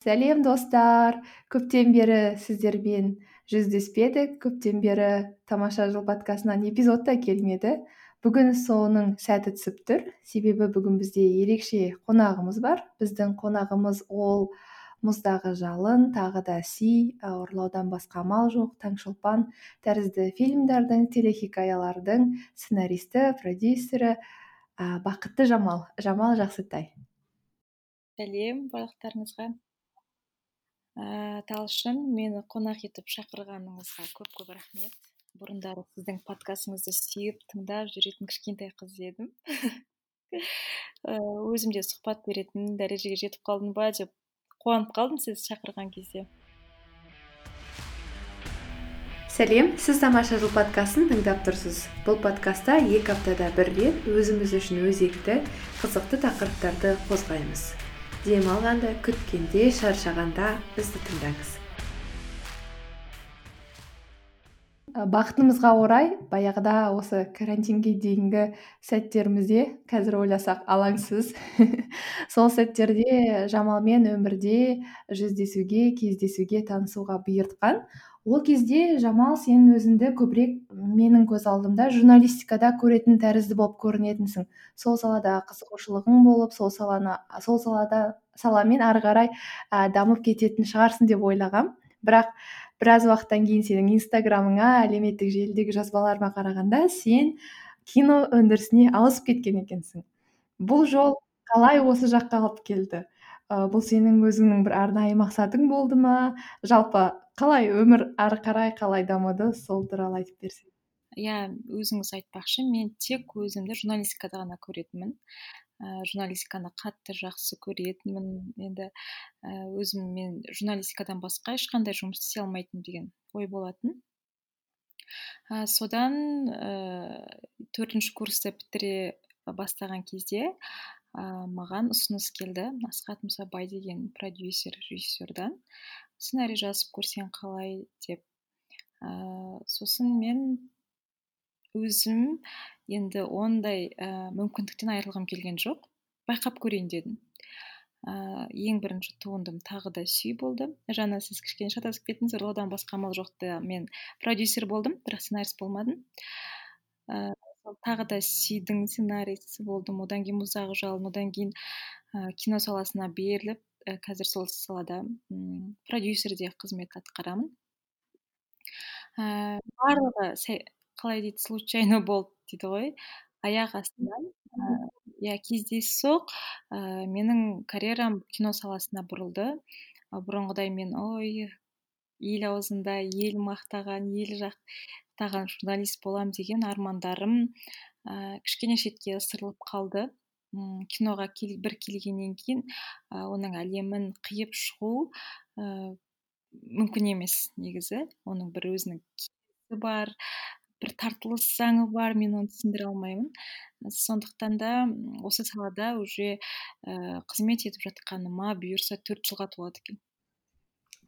сәлем достар. Көптен бері сіздермен жүздеспедік. Көптен бері тамаша жыл подкастынан эпизод та келмеді. Бүгін соның сәті түсіп тұр. Себебі бүгін бізде ерекше қонағымыз бар. Біздің қонағымыз ол мұздағы жалын тағы да си ұрлаудан басқа амал жоқ таңшолпан тәрізді фильмдердің телехикаялардың сценаристі продюсері бақытты жамал. Жамал жақсытай сәлем барлықтарыңызға. Ә, талшын мені қонақ етіп шақырғаныңызға көп көп рахмет. Бұрындары сіздің подкастыңызды сүйіп тыңдап жүретін кішкентай қыз едім. Өзім де сұхбат беретін дәрежеге жетіп қалдым ба деп қуанып қалдым сіз шақырған кезде. Сәлем сіз тамаша жыл подкастын тыңдап тұрсыз. Бұл подкастта екі аптада бір рет өзіміз үшін өзекті қызықты тақырыптарды қозғаймыз. Дем алғанда күткенде шаршағанда бізді тыңдаңыз. Бақытымызға орай баяғыда осы карантинге дейінгі сәттерімізде қазір ойласақ алаңсыз. Сол сәттерде жамалмен өмірде жүздесуге кездесуге танысуға бұйыртқан. Ол кезде жамал сен өзіңді көбірек менің көз алдымда журналистикада көретін тәрізді болып көрінетінсің. Сол салада қызығушылығың болып сол саланы сол салада саламен ары қарай ә, дамып кететін шығарсың деп ойлағам. Бірақ біраз уақыттан кейін сенің инстаграмыңа әлеуметтік желідегі жазбаларыңа қарағанда сен кино өндірісіне ауысып кеткен екенсің. Бұл жол қалай осы жаққа алып келді? Ә, бұл сенің өзіңнің бір арнайы мақсатың болды ма? Жалпы қалай өмір ары қарай қалай дамыды сол туралы айтып берсең? Иә өзіңіз айтпақшы мен тек өзімді журналистикада ғана көретінмін. Ә, журналистиканы қатты жақсы көретінмін. Енді ә, өзім мен журналистикадан басқа ешқандай жұмыс істей алмайтынмын деген ой болатын. Ә, содан ә, төртінші курсты бітіре бастаған кезде ә, маған ұсыныс келді. Асхат мұсабай деген продюсер режиссердан. Сценарий жазып көрсең қалай деп. Ә, сосын мен өзім енді ондай ә, мүмкіндіктен айырылғым келген жоқ. Байқап көрейін дедім. Ә, ең бірінші туындым тағы да сүй болды жаңа сіз кішкене шатасып кеттіңіз одан басқа амал жоқ мен продюсер болдым бірақ сценарист болмадым. Ә, тағы да сүйдің сценаристі болдым. Одан кейін мұздағы жалын одан кейін ә, кино саласына беріліп ә, қазір сол салада м продюсерде қызмет атқарамын. Ә, барлығы қалай дейді случайно болды дейді ғой. Аяқ астынан иә кездейсоқ. Ә, менің карьерам кино саласына бұрылды. Бұрынғыдай мен ой ел аузында ел мақтаған ел жақтаған журналист болам деген армандарым ә, кішкене шетке ысырылып қалды. Киноға кел, бір келгеннен кейін ә, оның әлемін қиып шығу ә, мүмкін емес негізі. Оның бір өзінің бар бір тартылыс заңы бар мен оны түсіндіре алмаймын. Сондықтан да осы салада уже ә, қызмет етіп жатқаныма бұйырса төрт жылға толады екен.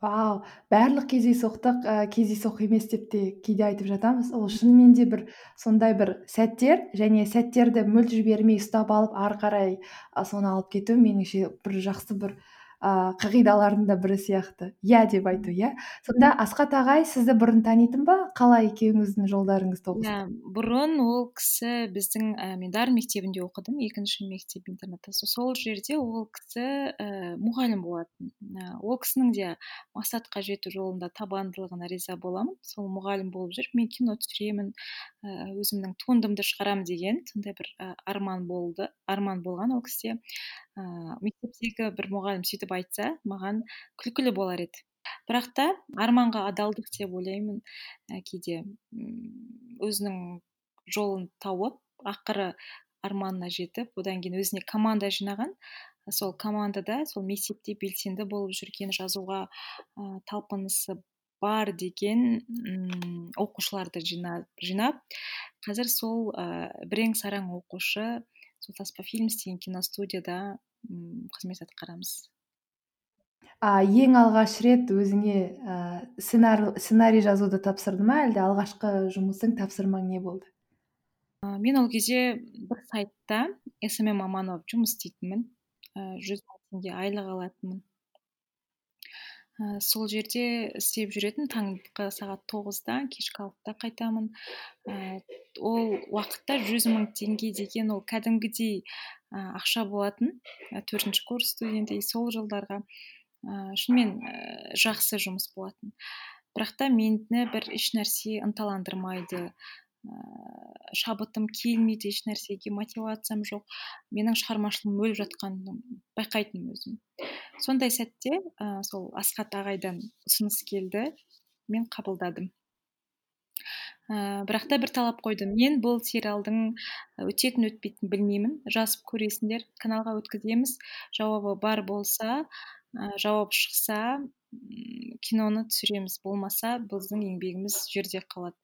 Вау барлық кездейсоқтық ә, кездейсоқ емес деп те кейде айтып жатамыз. Ол шынымен де бір сондай бір сәттер және сәттерді мүлт жібермей ұстап алып ары қарай соны алып кету меніңше бір жақсы бір ыыы қағидалардың бірі сияқты. Иә деп айту иә. Сонда асхат ағай сізді бұрын танитын ба? Қалай екеуіңіздің жолдарыңыз тоғысты иә бұрын ол кісі біздің ә, мен дарын мектебінде оқыдым екінші мектеп интернатта. Сол жерде ол кісі ә, мұғалім болатын. Ә, ол кісінің де мақсатқа жету жолында табандылығына риза боламын. Сол мұғалім болып жүріп мен кино түсіремін ә, өзімнің туындымды шығарамын деген сондай бір ә, арман болды арман болған ол кісіде. Ыыы мектептегі бір мұғалім сөйтіп айтса маған күлкілі болар еді. Бірақ та арманға адалдық деп ойлаймын. Ә, кейде өзінің жолын тауып ақыры арманына жетіп одан кейін өзіне команда жинаған. Сол командада сол мектепте белсенді болып жүрген жазуға ә, талпынысы бар деген оқушыларды жинап, жинап қазір сол ә, бірең сараң оқушы сол таспа фильмс деген киностудияда қызмет атқарамыз? А ең алғаш рет өзіңе ә, сценарий жазуды тапсырды ма әлде? Алғашқы жұмысың тапсырмаң не болды? Ә, мен ол кезде бір сайтта смм маманы болып жұмыс істейтінмін. Жүз мың теңге айлық алатынмын. Ә, сол жерде істеп жүретін таңғы сағат тоғызда кешкі алтыда қайтамын. Ә, ол уақытта жүз мың теңге деген ол кәдімгідей ә, ақша болатын төртінші курс студенті сол жылдарға ә, шынымен ә, жақсы жұмыс болатын. Бірақ та мені бір ешнәрсе ынталандырмайды. Ыыы шабытым келмейді еш нәрсеге мотивациям жоқ. Менің шығармашылығым өліп жатқанын байқайтынмын өзім. Сондай сәтте ә, сол асхат ағайдан ұсыныс келді мен қабылдадым. Ә, бірақ та бір талап қойдым. Мен бұл сериалдың өтетін өтпейтінін білмеймін. Жазып көресіңдер каналға өткіземіз. Жауабы бар болса ә, жауап шықса киноны түсіреміз. Болмаса біздің еңбегіміз жерде қалады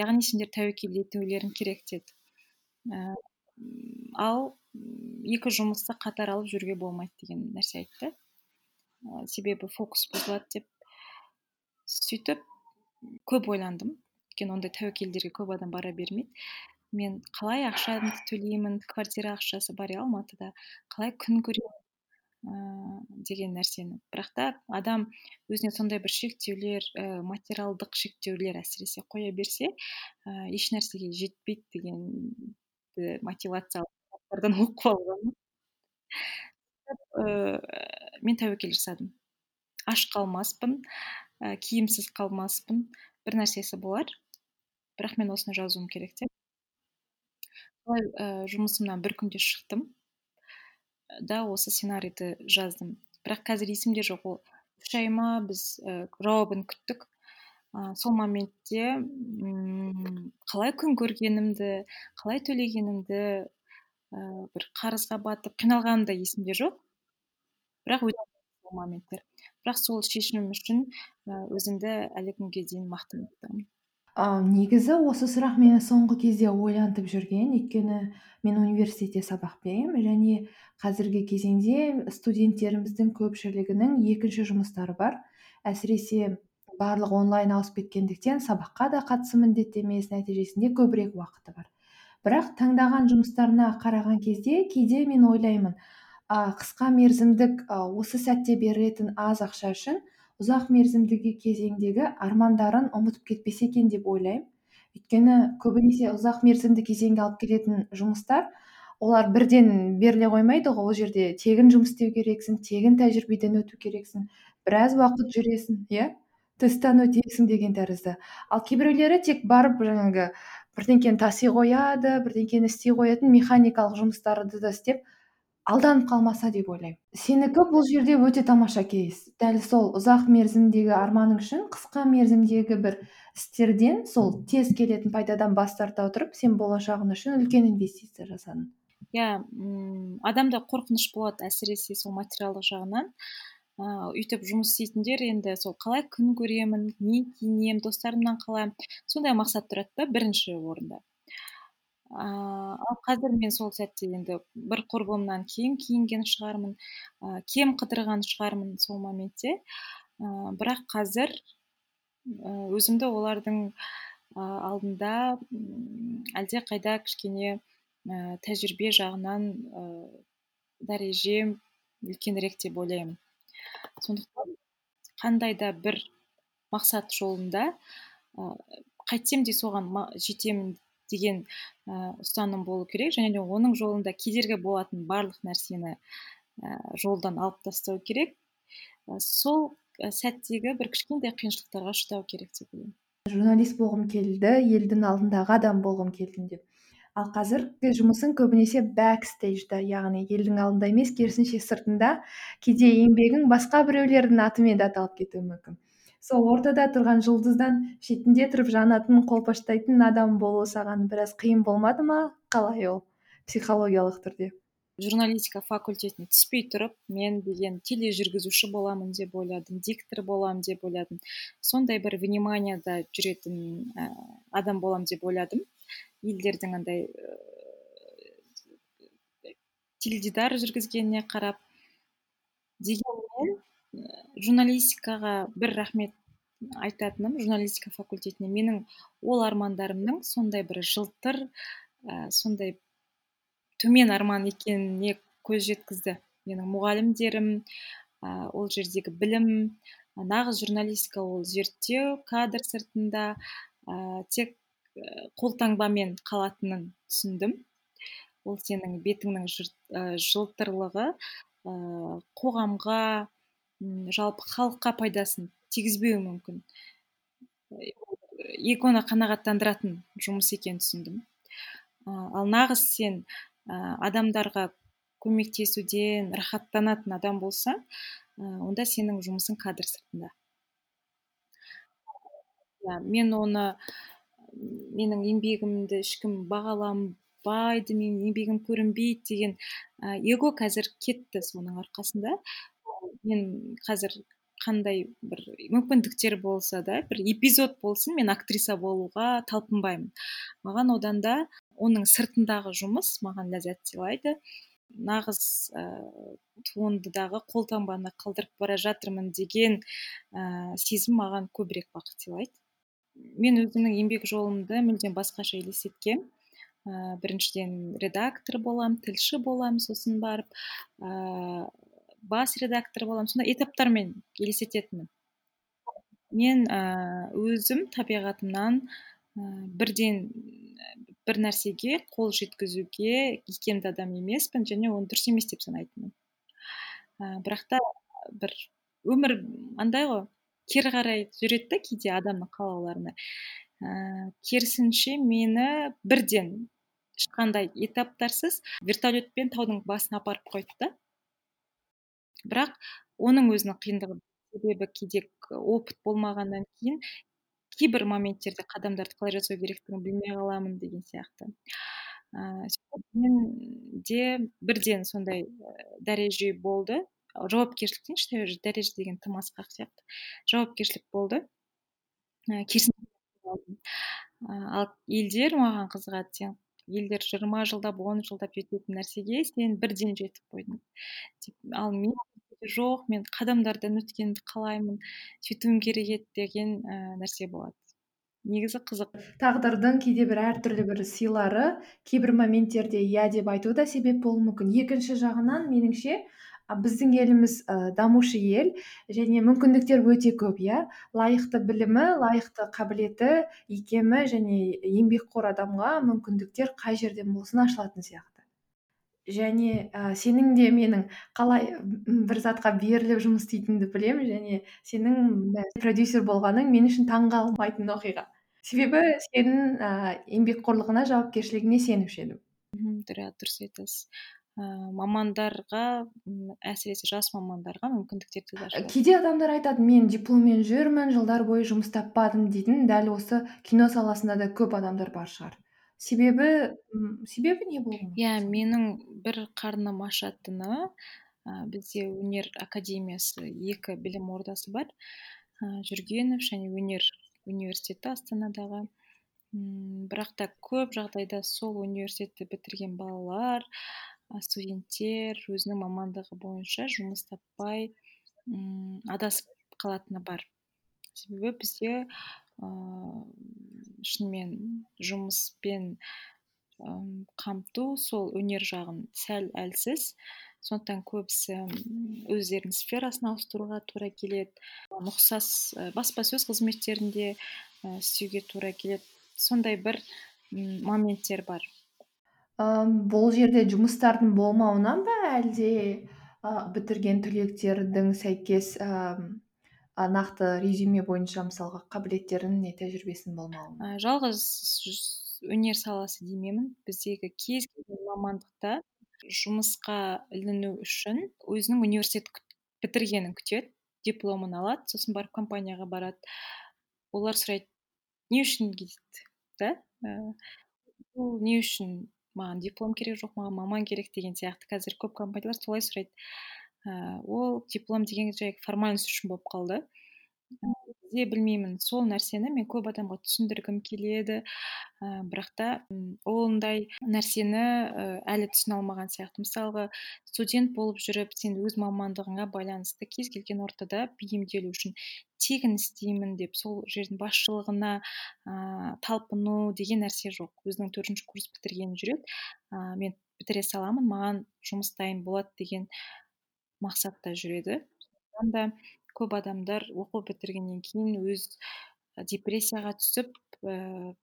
яғни сендер тәуекел етулерің керек деді. Ә, ал екі жұмысты қатар алып жүруге болмайды деген нәрсе айтты. Ә, себебі фокус бұзылады деп сөйтіп көп ойландым өйткені ондай тәуекелдерге көп адам бара бермейді мен қалай ақшаны төлеймін квартира ақшасы бар иә алматыда қалай күн көремін ыыы деген нәрсені бірақ та адам өзіне сондай бір шектеулер і материалдық шектеулер әсіресе қоя берсе ә, еш нәрсеге жетпейді деген мотивациялық оқып алғанмын ә, мен тәуекел жасадым. Аш қалмаспын ә, киімсіз қалмаспын. Бір нәрсесі болар. Бірақ мен осыны жазуым керек деп солай ә, жұмысымнан бір күнде шықтым да осы сценарийді жаздым. Бірақ қазір есімде жоқ. Ол үш ай ма біз ә, жауабын күттік. Ә, сол моментте қалай күн көргенімді қалай төлегенімді ә, бір қарызға батып қиналғаным да есімде жоқ. Бірақ сол моменттер бірақ сол шешімім үшін өзімді әлі күнге дейін мақтан тұтамын. А, негізі осы сұрақ мені соңғы кезде ойлантып жүрген. Өйткені мен университетте сабақ беремін және қазіргі кезеңде студенттеріміздің көпшілігінің екінші жұмыстары бар. Әсіресе барлық онлайн ауысып кеткендіктен сабаққа да қатысу міндетті емес нәтижесінде көбірек уақыты бар. Бірақ таңдаған жұмыстарына қараған кезде кейде мен ойлаймын қысқа мерзімдік осы сәтте берілетін аз ақша үшін ұзақ мерзімдігі кезеңдегі армандарын ұмытып кетпесе екен деп ойлаймын. Өйткені көбінесе ұзақ мерзімді кезеңге алып келетін жұмыстар олар бірден беріле қоймайды ғой ол жерде тегін жұмыс істеу керексің тегін тәжірибеден өту керексің біраз уақыт жүресің иә? Тесттен өтесің деген тәрізді. Ал кейбіреулері тек барып жаңағы бірдеңкені таси қояды бірдеңкені істей қоятын механикалық жұмыстарды да істеп алданып қалмаса деп ойлаймын. Сенікі бұл жерде өте тамаша кейс. Дәл сол ұзақ мерзімдегі арманың үшін қысқа мерзімдегі бір істерден сол тез келетін пайдадан бас тарта отырып сен болашағың үшін үлкен инвестиция жасадың. Иә адамда қорқыныш болады әсіресе сол материалдық жағынан. Ыыы өйтіп жұмыс істейтіндер енді сол қалай күн көремін не киінемін достарымнан қалай сондай мақсат тұрады да бірінші орында. Ыыы ал қазір мен сол сәтте енді бір құрбымнан киім киінген шығармын. Ә, кем қыдырған шығармын сол моментте. Бірақ қазір өзімді олардың алдында әлде қайда кішкене ә, тәжірибе жағынан ә, дәрежем үлкенірек деп ойлаймын. Сондықтан қандай да бір мақсат жолында ә, қайтсем де соған жетемін деген ә, ұстаным болу керек. Және де оның жолында кедергі болатын барлық нәрсені ә, жолдан алып тастау керек. Ә, сол сәттегі бір кішкентай қиыншылықтарға шыдау керек деп ойлаймын. Журналист болғым келді елдің алдындағы адам болғым келді деп. Ал қазіргі жұмысың көбінесе бэкстейджда яғни елдің алдында емес керісінше сыртында. Кейде еңбегің басқа біреулердің атымен де аталып кетуі мүмкін. Сол ортада тұрған жұлдыздан шетінде тұрып жанатын қолпаштайтын адам болу саған біраз қиын болмады ма? қалай ол? психологиялық түрде. Журналистика факультетіне түспей тұрып мен деген тележүргізуші боламын деп ойладым диктор боламын деп ойладым. Сондай бір вниманияда жүретін ә, адам боламын деп ойладым. Елдердің андай ә, теледидар жүргізгеніне қарап. Дегенмен журналистикаға бір рахмет айтатыным журналистика факультетіне. Менің ол армандарымның сондай бір жылтыр ә, сондай төмен арман екеніне көз жеткізді. Менің мұғалімдерім ә, ол жердегі білім нағыз журналистика ол зерттеу кадр сыртында ә, тек қолтаңбамен қалатынын түсіндім. Ол сенің бетіңнің жылтырлығы ә, қоғамға жалпы халыққа пайдасын тигізбеуі мүмкін. Эгоны қанағаттандыратын жұмыс екенін түсіндім. Ал нағыз сен адамдарға көмектесуден рахаттанатын адам болсаң онда сенің жұмысың кадр сыртында. Мен оны менің еңбегімді ешкім бағаланбайды менің еңбегім көрінбейді деген эго қазір кетті соның арқасында. Мен қазір қандай бір мүмкіндіктер болса да бір эпизод болсын мен актриса болуға талпынбаймын. Маған одан да оның сыртындағы жұмыс маған ләззат сыйлайды. Нағыз ә, туындыдағы қолтаңбаны қалдырып бара жатырмын деген ә, сезім маған көбірек бақыт сыйлайды. Мен өзімнің еңбек жолымды мүлдем басқаша елестеткем. Ә, біріншіден редактор болам тілші болам сосын барып. Бас редактор боламын. Сондай этаптармен елестететінмін. Мен өзім табиғатымнан бірден бір нәрсеге қол жеткізуге икемді адам емеспін және оны дұрыс емес деп санайтынмын. Ә, бірақ та бір өмір андай ғой кері қарай жүреді да кейде адамның қалауларына. Ә, керісінше мені бірден ешқандай этаптарсыз вертолетпен таудың басына апарып қойды да. Бірақ оның өзінің қиындығы себебі кейде опыт болмағаннан кейін кейбір моменттерде қадамдарды қалай жасау керектігін білмей қаламын деген сияқты. Ыыы мен де бірден сондай дәреже болды. Жауапкершілік дейінші дәреже деген тым асқақ сияқты. Жауапкершілік болды. Керісінше ал елдер маған қызығады сен елдер жиырма жылдап он жылдап жететін нәрсеге сен бірден жетіп қойдың. Ал мен жоқ мен қадамдардан өткенді қалаймын сөйтуім керек еді деген ә, нәрсе болады. Негізі қызық. Тағдырдың кейде бір әртүрлі бір сыйлары кейбір моменттерде иә деп айту да себеп болуы мүмкін. Екінші жағынан меніңше біздің еліміз ә, дамушы ел және мүмкіндіктер өте көп иә. Лайықты білімі лайықты қабілеті икемі және еңбекқор адамға мүмкіндіктер қай жерден болсын ашылатын сияқты. Және ә, сенің де менің қалай бір затқа беріліп жұмыс істейтініңді білемін және сенің продюсер болғаның мен үшін таңғалмайтын оқиға. Себебі сенің ә, еңбекқорлығына жауапкершілігіне сенуші едім дұрыс айтасыз. Мамандарға әсіресе жас мамандарға мүмкіндіктер де кейде адамдар айтады мен дипломмен жүрмін жылдар бойы жұмыс таппадым дейтін дәл осы кино саласында да көп адамдар бар шығар. Себебі себебі не болуы иә менің бір қарным ашатыны ә, бізде өнер академиясы екі білім ордасы бар. Ә, жүргенов және өнер университеті астанадағы. М бірақ та көп жағдайда сол университетті бітірген балалар студенттер өзінің мамандығы бойынша жұмыс таппай м адасып қалатыны бар. Себебі бізде ыыы шынымен жұмыспен қамту сол өнер жағын сәл әлсіз. Сондықтан көбісі өздерінің сферасын ауыстыруға тура келеді. Ұқсас баспасөз қызметтерінде істеуге тура келеді. Сондай бір моменттер бар. Бұл жерде жұмыстардың болмауынан ба әлде бітірген түлектердің сәйкес а, нақты резюме бойынша мысалға қабілеттерін не тәжірибесінің болмауы? Жалғыз өнер саласы демеймін. Біздегі кез келген мамандықта жұмысқа іліну үшін өзінің университет бітіргенін күтеді дипломын алады сосын барып компанияға барады. Олар сұрайды не үшін? дейді да? Бұл не үшін? Маған диплом керек жоқ маған маман керек деген сияқты. Қазір көп компаниялар солай сұрайды. Ә, ол диплом деген жай формальность үшін болып қалды. Де білмеймін. Сол нәрсені мен көп адамға түсіндіргім келеді. Ә, бірақ та ондай нәрсені әлі түсіне алмаған сияқты. Мысалға студент болып жүріп сен өз мамандығыңа байланысты кез келген ортада бейімделу үшін тегін істеймін деп сол жердің басшылығына ә, талпыну деген нәрсе жоқ. Өзінің төртінші курс бітірген жүреді ә, мен бітіре саламын маған жұмыс дайын болады деген мақсатта жүреді. Да көп адамдар оқу бітіргеннен кейін өз депрессияға түсіп ііі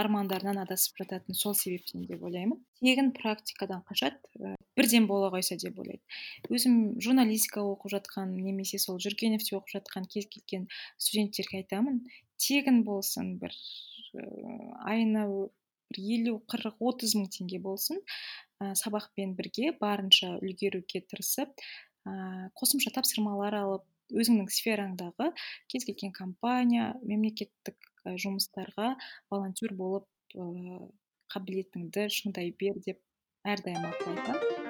армандарынан адасып жататын сол себептен деп ойлаймын. Тегін практикадан қашады бірден бола қойса деп ойлайды. Өзім журналистика оқып жатқан немесе сол жүргеновте оқып жатқан кез келген студенттерге айтамын тегін болсын бір айына бір елу қырық отыз мың теңге болсын ә, сабақпен бірге барынша үлгеруге тырысып ә, қосымша тапсырмалар алып өзіңнің сфераңдағы кез келген компания мемлекеттік жұмыстарға волонтер болып ыыы қабілетіңді шыңдай бер деп әрдайым ақыл айтамын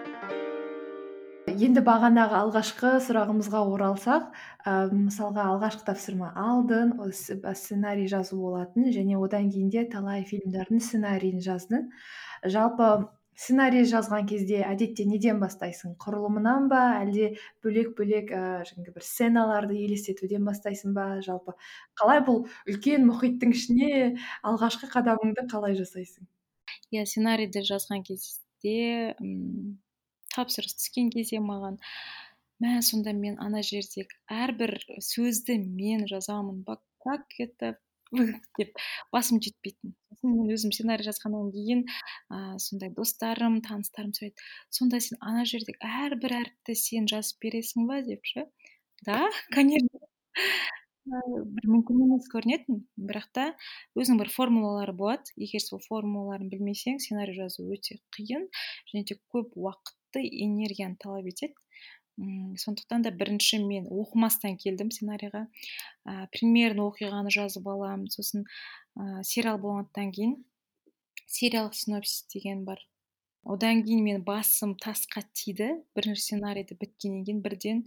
енді бағанағы алғашқы сұрағымызға оралсақ ә, мысалға алғашқы тапсырма алдың сценарий жазу болатын және одан кейін де талай фильмдердің сценарийін жаздың. Жалпы сценарий жазған кезде әдетте неден бастайсың? Құрылымынан ба? Әлде бөлек бөлек ііі бір сценаларды елестетуден бастайсың ба? Жалпы қалай бұл үлкен мұхиттың ішіне алғашқы қадамыңды қалай жасайсың? Иә сценарийді жазған кезде м тапсырыс түскен кезде маған мә сонда мен ана жердегі әрбір сөзді мен жазамын ба как это деп басым жетпейтін. Сосын мен өзім сценарий жазғаннан кейін ә, сондай достарым таныстарым сұрайды сонда сен ана жердегі әрбір әріпті сен жазып бересің ба деп ше? Да конечно. Бір мүмкін емес көрінетін. Бірақ та өзінің бір формулалары болады. Егер сол формулаларын білмесең сценарий жазу өте қиын және де көп уақытты энергияны талап етеді. М сондықтан да бірінші мен оқымастан келдім сценарийға. Ә, примерно оқиғаны жазып аламын. Сосын ә, сериал болғаннан кейін сериялық синопсис деген бар. Одан кейін мен басым тасқа тиді. Бірінші сценарийді біткеннен кейін бірден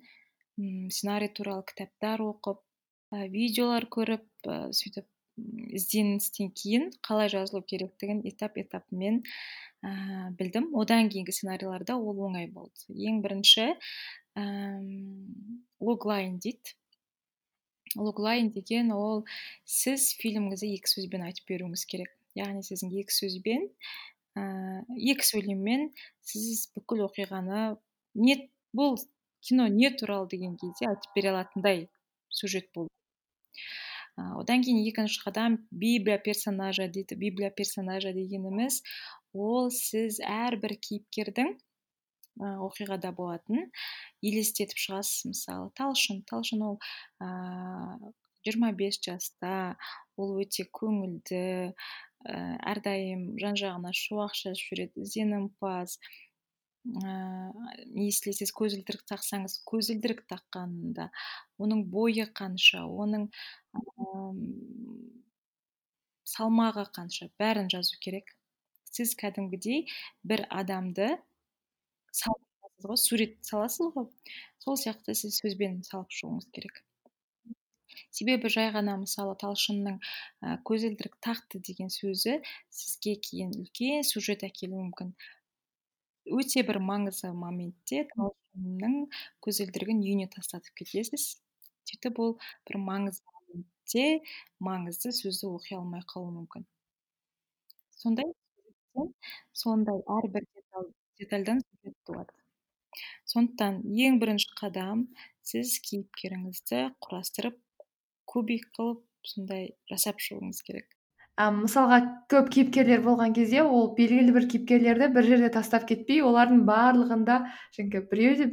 м сценарий туралы кітаптар оқып ә, видеолар көріп ә, сөйтіп ізденістен кейін қалай жазылу керектігін этап этапымен ә, білдім. Одан кейінгі сценарийлерде ол оңай болды. Ең бірінші логлайн дейді логлайн деген ол сіз фильміңізді екі сөзбен айтып беруіңіз керек. Яғни сіздің екі сөзбен ііі екі сөйлеммен сіз бүкіл оқиғаны не бұл кино не туралы деген кезде айтып бере алатындай сюжет болу одан кейін екінші қадам библия персонажа дейді. Библия персонажа дегеніміз ол сіз әрбір кейіпкердің оқиғада болатын. Елестетіп шығасыз мысалы. Талшын талшын ол ыыы жиырма бес жаста. Ол өте көңілді ііі әрдайым жан жағына шуақ шашып жүреді ізденімпаз если сіз көзілдірік тақсаңыз көзілдірік таққанында. Оның бойы қанша оның салмағы қанша бәрін жазу керек. Сіз кәдімгідей бір адамды сурет саласыз ғой. Сол сияқты сіз сөзбен салып шығуыңыз керек. Себебі жай ғана мысалы талшынның ә, көзілдірік тақты деген сөзі сізге кейін үлкен сюжет әкелуі мүмкін. Өте бір маңызды моментте талшынның көзілдірігін үйіне тастатып кетесіз. Сөйтіп ол бір маңызды моментте маңызды сөзді оқи алмай қалуы мүмкін. Сондай сондай әрбір деталь детальдан туады. Сондықтан ең бірінші қадам сіз кейіпкеріңізді құрастырып кубик қылып сондай жасап шығуыңыз керек. А мысалға көп кейіпкерлер болған кезде ол белгілі бір кейіпкерлерді бір жерде тастап кетпей олардың барлығында жаңағы біреуі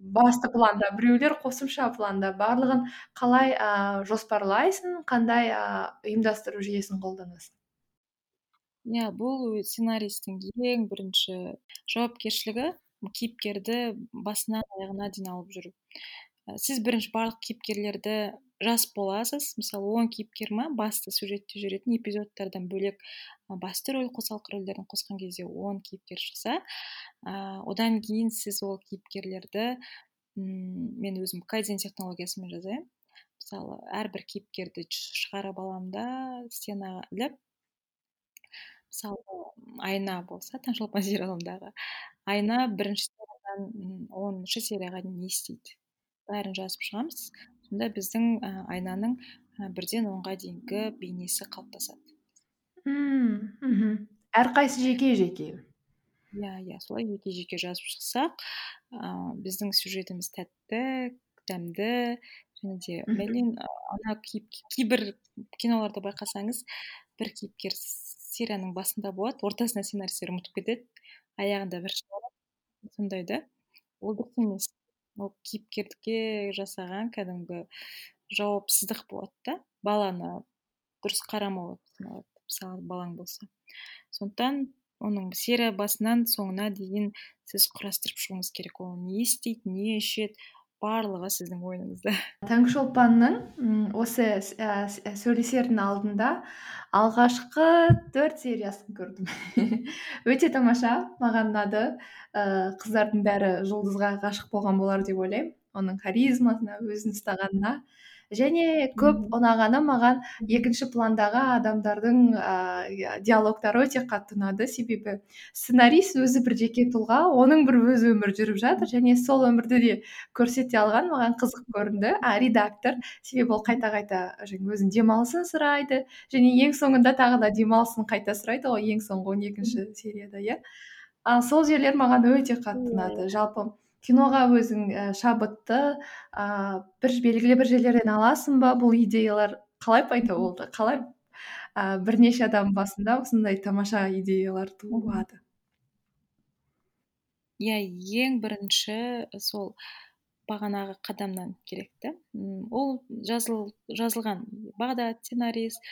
басты планда біреулер қосымша планда барлығын қалай ә, жоспарлайсың қандай ә, ұйымдастыру жүйесін қолданасың? Иә бұл сценаристің ең бірінші жауапкершілігі кейіпкерді басынан аяғына дейін алып жүру. Ә, сіз бірінші барлық кейіпкерлерді жазып боласыз. Мысалы он кейіпкер ма басты сюжетте жүретін эпизодтардан бөлек басты рөл қосалқы рөлдерін қосқан кезде он кейіпкер шықса ә, одан кейін сіз ол кейіпкерлерді м мен өзім кайдзен технологиясымен жазаймын мысалы әрбір кейіпкерді шығарып аламын да сценаға іліп мысалы айна болса таңшолпан сериалындағы айына бірінші сериядан оныншы серияға дейін не істейді? Бәрін жазып шығамыз. Сонда біздің ә, айнаның ә, бірден онға дейінгі бейнесі қалыптасады. Мхм. Әрқайсысы жеке жеке. Иә иә солай жеке жеке жазып шықсақ ә, біздің сюжетіміз тәтті дәмді және де бәлен ана кейбір киноларда байқасаңыз бір кейіпкер серияның басында болады. Ортасында сценаристтер ұмытып кетеді. Аяғында бір сондай да ол дұрыс емес. Ол кейіпкерге жасаған кәдімгі жауапсыздық болады да. Баланы дұрыс қарамау саналады мысалы балаң болса. Сондықтан оның серия басынан соңына дейін сіз құрастырып шығуыңыз керек. Ол не істейді не ішеді барлығы сіздің ойыңызда. Таңғы шолпанның осы сөйлесердің алдында алғашқы төрт сериясын көрдім. Өте тамаша маған ұнады. Ыыы қыздардың бәрі жұлдызға ғашық болған болар деп ойлаймын. Оның харизмасына өзін ұстағанына. Және көп ұнағаны маған екінші пландағы адамдардың ыыы диалогтары өте қатты ұнады. Себебі сценарист өзі бір жеке тұлға оның бір өз өмірі жүріп жатыр және сол өмірді де көрсете алған маған қызық көрінді. А редактор себебі ол қайта қайта өзінің демалысын сұрайды және ең соңында тағы да демалысын қайта сұрайды ғой ең соңғы он екінші серияда иә. Сол жерлер маған өте қатты ұнады жалпы. Киноға өзің і шабытты ыыы бір белгілі бір жерлерден аласың ба? Бұл идеялар қалай пайда болды? Қалай ыыы бірнеше адам басында осындай тамаша идеялар туады иә ең бірінші сол бағанағы қадамнан керек та ол жазыл, жазылған бағдат сценарист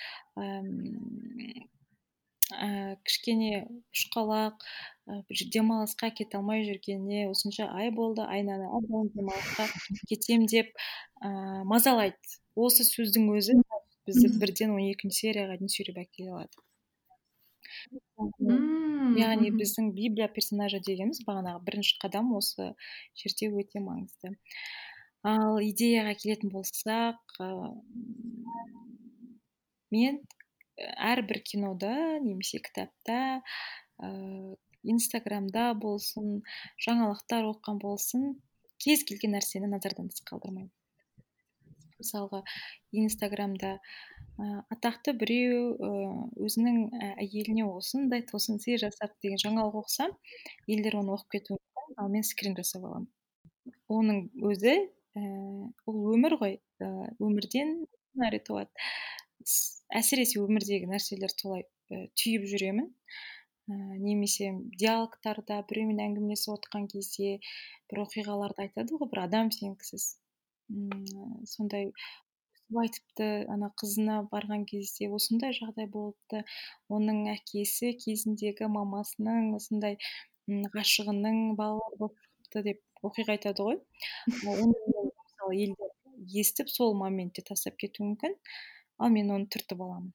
ә, кішкене ұшқалақ ә, демалысқа кете алмай жүргеніне осынша ай болды айнаны әбден демалысқа кетем деп ә, мазалайды. Осы сөздің өзі бізді бірден он екінші серияға дейін сүйреп әкеле алады. Яғни біздің библия персонажы дегеніміз бағанағы бірінші қадам осы жерде өте маңызды. Ал идеяға келетін болсақ ә, мен әрбір кинода немесе кітапта ыыы инстаграмда болсын жаңалықтар оқыған болсын кез келген нәрсені назардан тыс қалдырмаймын. Мысалға инстаграмда ә, атақты біреу ә, өзінің әйеліне осындай тосын сый жасады деген жаңалық оқысам елдер оны оқып кетуі мүмкін ал мен скрин жасап аламын. Оның өзі ііі ол өмір ғой ә, өмірден сценарий туады. Әсіресе өмірдегі нәрселер солай түйіп жүремін. Ііі немесе диалогтарда біреумен әңгімелесіп отқан кезде бір оқиғаларды айтады ғой бір адам сенгісіз. Сондай айтыпты ана қызына барған кезде осындай жағдай болыпты. Оның әкесі кезіндегі мамасының осындай ғашығының балалары болып деп оқиға айтады ғой. Мысалы елдер естіп сол моментте тастап кетуі мүмкін. Ал мен оны түртіп аламын.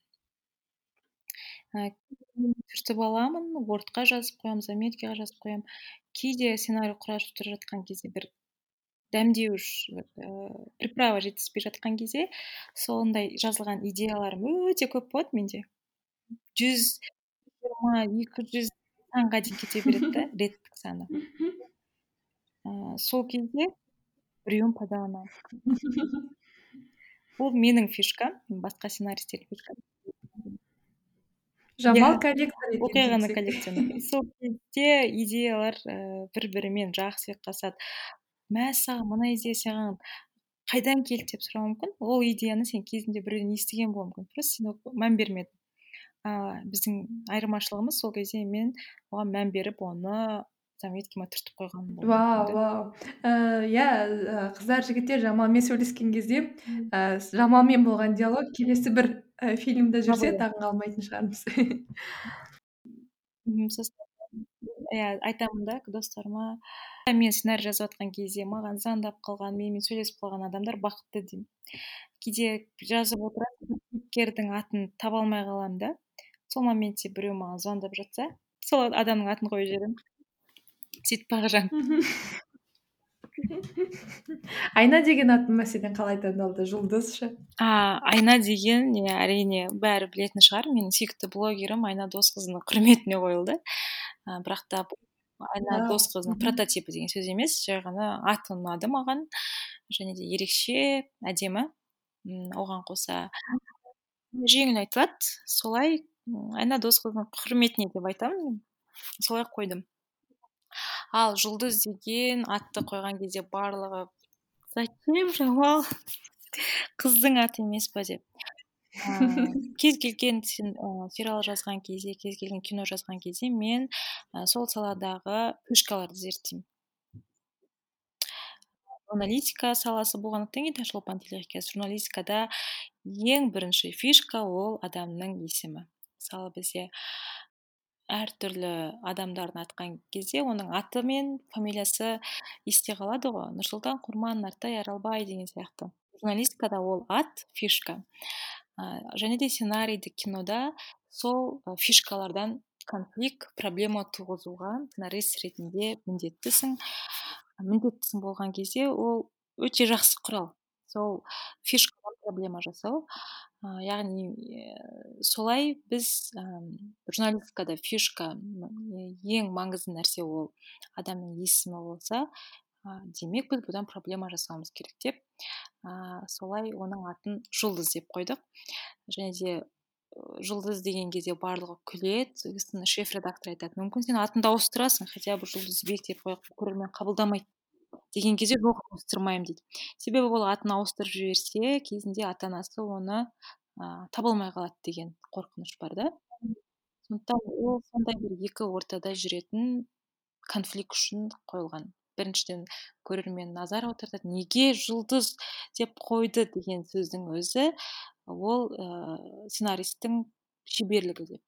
Түртіп аламын вордқа жазып қоямын заметкаға жазып қоямын кейде сценарий құрастырып жатқан кезде бір дәмдеуіш приправа жетіспей жатқан кезде сондай жазылған идеяларым өте көп болады менде. Жүз жиырма екі жүз санға дейін кете береді да реттік саны. Сол кезде біреуін пайдаланамын. бұл менің фишкам басқа сценаристерге фишка. Жамал коллектор оқиғаны коллекционер сол кезде идеялар ііі бір бірімен жақсы ұйықтасады мәссаған мына идея саған. Қайдан келді деп сұрауы мүмкін. Ол идеяны сен кезінде біреуден естіген болуы мүмкін. Просто сен мән бермедің. А біздің айырмашылығымыз сол кезде мен оған мән беріп оны түртіп қойғаным вау вау. Иә қыздар жігіттер жамалмен сөйлескен кезде ііі жамалмен болған диалог келесі бір фильмде жүрсе таң қалмайтын шығармыз. Иә айтамын да достарыма. Мен сценарий жазып жатқан кезде маған звондап қалған менімен сөйлесіп қалған адамдар бақытты деймін кейде жазып отырамын кейіпкердің атын таба алмай қаламын да. Сол моментте біреу маған звондап жатса сол адамның атын қойып жіберемін. Сөйтіп бақытжан айна деген атын мәселен қалай таңдалды? Жұлдыз ше а айна деген иә әрине бәрі білетін шығар. Менің сүйікті блогерім айна досқызының құрметіне қойылды. А, бірақ та айна досқызының прототипі деген сөз емес. Жай ғана аты ұнады маған. Және де ерекше әдемі. Оған қоса жеңіл айтылады. Солай айна досқызының құрметіне деп айтамын. Солай қойдым. Ал жұлдыз деген атты қойған кезде барлығы зачем жамал қыздың аты емес па деп. Кез келген сен сериал жазған кезде кез келген кино жазған кезде мен сол саладағы фишкаларды зерттеймін. Журналистика саласы болғандықтан кейін шолпан журналистикада ең бірінші фишка ол адамның есімі. Мысалы бізде әртүрлі адамдарын атқан кезде оның аты мен фамилиясы есте қалады ғой. Нұрсұлтан құрман нартай аралбай деген сияқты. Журналистикада ол ат фишка. Және де сценарийді кинода сол фишкалардан конфликт проблема туғызуға сценарист ретінде міндеттісің. Міндеттісің болған кезде ол өте жақсы құрал. Сол фишкадан проблема жасау. Ә, яғни ә, солай біз ә, журналистикада фишка ең маңызды нәрсе ол адамның есімі болса ә, демек біз бұдан проблема жасауымыз керек деп ә, солай оның атын жұлдыз деп қойдық. Және де жұлдыз деген кезде барлығы күледі шеф редактор айтады мүмкін сен атыңды ауыстырасың хотя бы жұлдызбек деп қояйық көрермен қабылдамайды деген кезде жоқ ауыстырмаймын дейді. Себебі ол атын ауыстырып жіберсе кезінде ата анасы оны ә, таба алмай қалады деген қорқыныш бар да. Сондықтан ол сондай бір екі ортада жүретін конфликт үшін қойылған. Біріншіден көрермен назар аудартады неге жұлдыз деп қойды? деген сөздің өзі ол ә, сценаристтің шеберлігі деп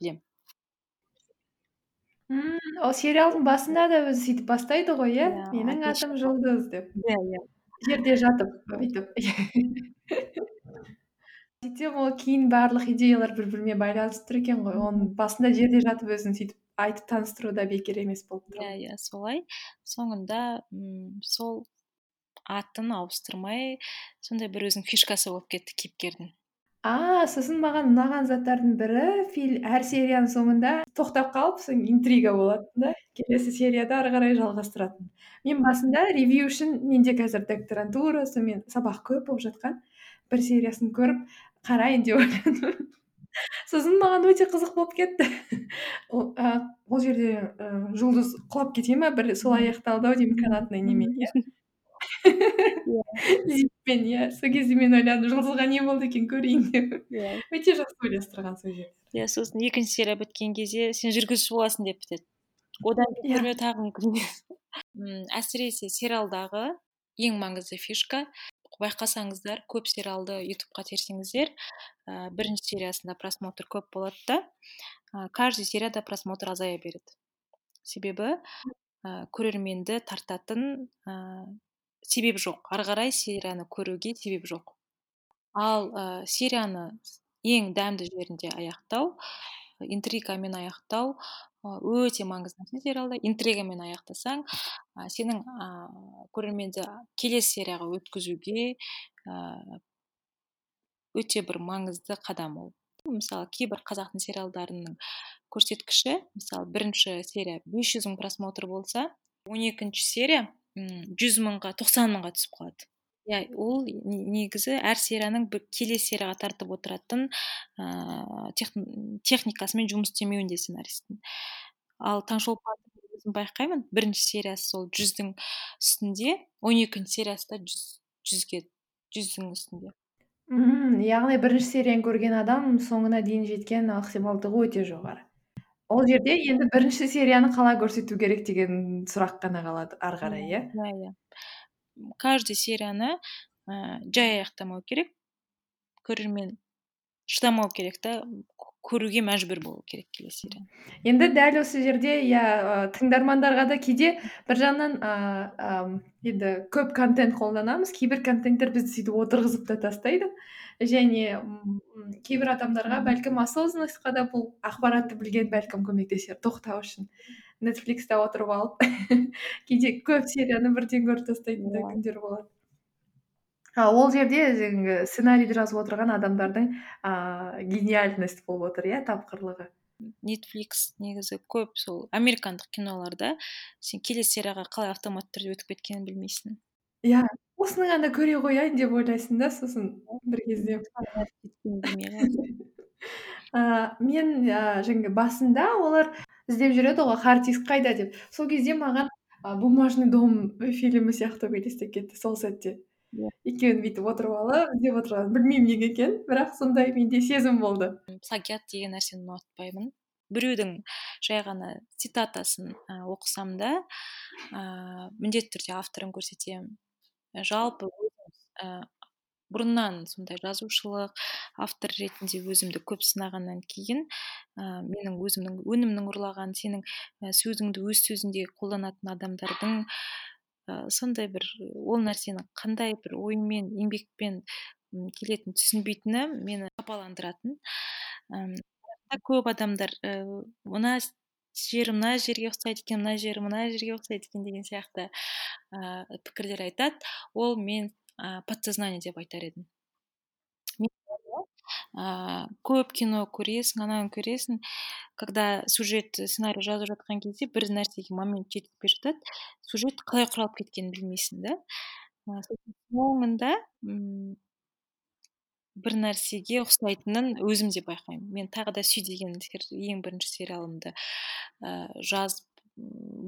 білемін. Мм ол сериалдың басында да өзі сөйтіп бастайды ғой иә? Yeah, менің атым жұлдыз деп. Иә иә. Жерде жатып өйтіп сөйтсем ол кейін барлық идеялар бір бірімен байланысып тұр екен ғой. Оның басында жерде жатып өзін сөйтіп айтып таныстыру да бекер емес болып тұр. Иә иә солай. Соңында м сол атын ауыстырмай сондай бір өзінің фишкасы болып кетті кейіпкердің. А сосын маған ұнаған заттардың бірі фил әр серияның соңында тоқтап қалып соң интрига болатын да. Келесі серияда ары қарай жалғастыратын. Мен басында ревью үшін менде қазір докторантура сонымен сабақ көп болып жатқан бір сериясын көріп қарайын деп ойладым. Сосын маған өте қызық болып кетті. Ол жерде і жұлдыз құлап кете ма? Бір сол аяқталды ау деймін канатный немен иә зиппен иә сол кезде мен ойладым жұлдызға не болды екен көрейін деп иә өте жақсы ойластырған сол жерді иә сосын екінші серия біткен кезде сен жүргізуші боласың деп бітеді одан көрмеу тағы мүмкін әсіресе сериалдағы ең маңызды фишка байқасаңыздар көп сериалды ютубқа терсеңіздер ә, бірінші сериясында просмотр көп болады да ә, каждый серияда просмотр азая береді себебі ә, көрерменді тартатын ә, себеп жоқ. Ары қарай серияны көруге себеп жоқ. Ал ә, серияны ең дәмді жерінде аяқтау интригамен аяқтау өте маңызды нәрсе сериалда. Интригамен аяқтасаң ә, сенің ә, көрерменді келесі серияға өткізуге ә, өте бір маңызды қадам ол. Мысалы кейбір қазақтың сериалдарының көрсеткіші мысалы бірінші серия 500 мың просмотр болса он екінші серия жүз мыңға тоқсан мыңға түсіп қалады. Иә ол негізі әр серияның бір келесі серияға тартып отыратын ыыы техникасымен жұмыс істемеуінде сценаристтің ал таңшолпан өзім байқаймын. Бірінші сериясы сол жүздің үстінде он екінші сериясы да жүз жүзге жүздің үстінде. Мхм яғни бірінші серияны көрген адам соңына дейін жеткен ықтималдығы өте жоғары. Ол жерде енді бірінші серияны қалай көрсету керек деген сұрақ қана қалады ары қарай иә? иә иә. Каждый серияны ә, жай аяқтамау керек көрермен шыдамау керек та көруге мәжбүр болу керек келесі серияны. Енді дәл осы жерде иә тыңдармандарға да кейде бір жағынан ыыы енді көп контент қолданамыз кейбір контенттер бізді сөйтіп отырғызып та тастайды. Және кейбір адамдарға бәлкім осознанностьқа да бұл ақпаратты білген бәлкім көмектесер тоқтау үшін. Нетфликста отырып алып кейде көп серияны бірден көріп тастайтын да күндер болады. А ол жерде жаңағы сценарийді жазып отырған адамдардың ыыы гениальность болып отыр иә тапқырлығы. Нетфликс негізі көп сол американдық киноларда. Сен келесі серияға қалай автоматты түрде өтіп кеткенін білмейсің. Иә. Осыны ғана көре қояйын деп ойлайсың да сосын бір кезде. Мен жаңағы басында олар іздеп жүреді ғой хард диск қайда деп. Сол кезде маған бумажный дом фильмі сияқты елестеп кетті сол сәтте. Иә. Екеуін бүйтіп отырып алып іздеп отырған білмеймін неге екенін бірақ сондай менде сезім болды. Плагиат деген нәрсені ұнатпаймын. Біреудің жай ғана цитатасын ә, оқысам да ә, міндетті түрде авторын көрсетемін. Жалпы ә, бұрыннан сондай жазушылық автор ретінде өзімді көп сынағаннан кейін ә, менің өзімнің өнімнің ұрлаған сенің ә, сөзіңді өз сөзінде қолданатын адамдардың ә, сондай бір ол нәрсені қандай бір оймен еңбекпен келетінін түсінбейтіні мені қапаландыратын көп адамдар ә, мына жері мына жерге ұқсайды екен мына жері мына жерге ұқсайды екен деген сияқты ә, пікірлер айтады. Ол мен ә, подсознание деп айтар едім. Ә, көп кино көресің ананы көресің когда сюжет сценарий жазып жатқан кезде бір нәрсеге момент жетіспей жатады. Сюжет қалай құралып кеткенін білмейсің да. Соңында бір нәрсеге ұқсайтынын өзім де байқаймын. Мен тағы да сүй деген ең бірінші сериалымды ә, жазып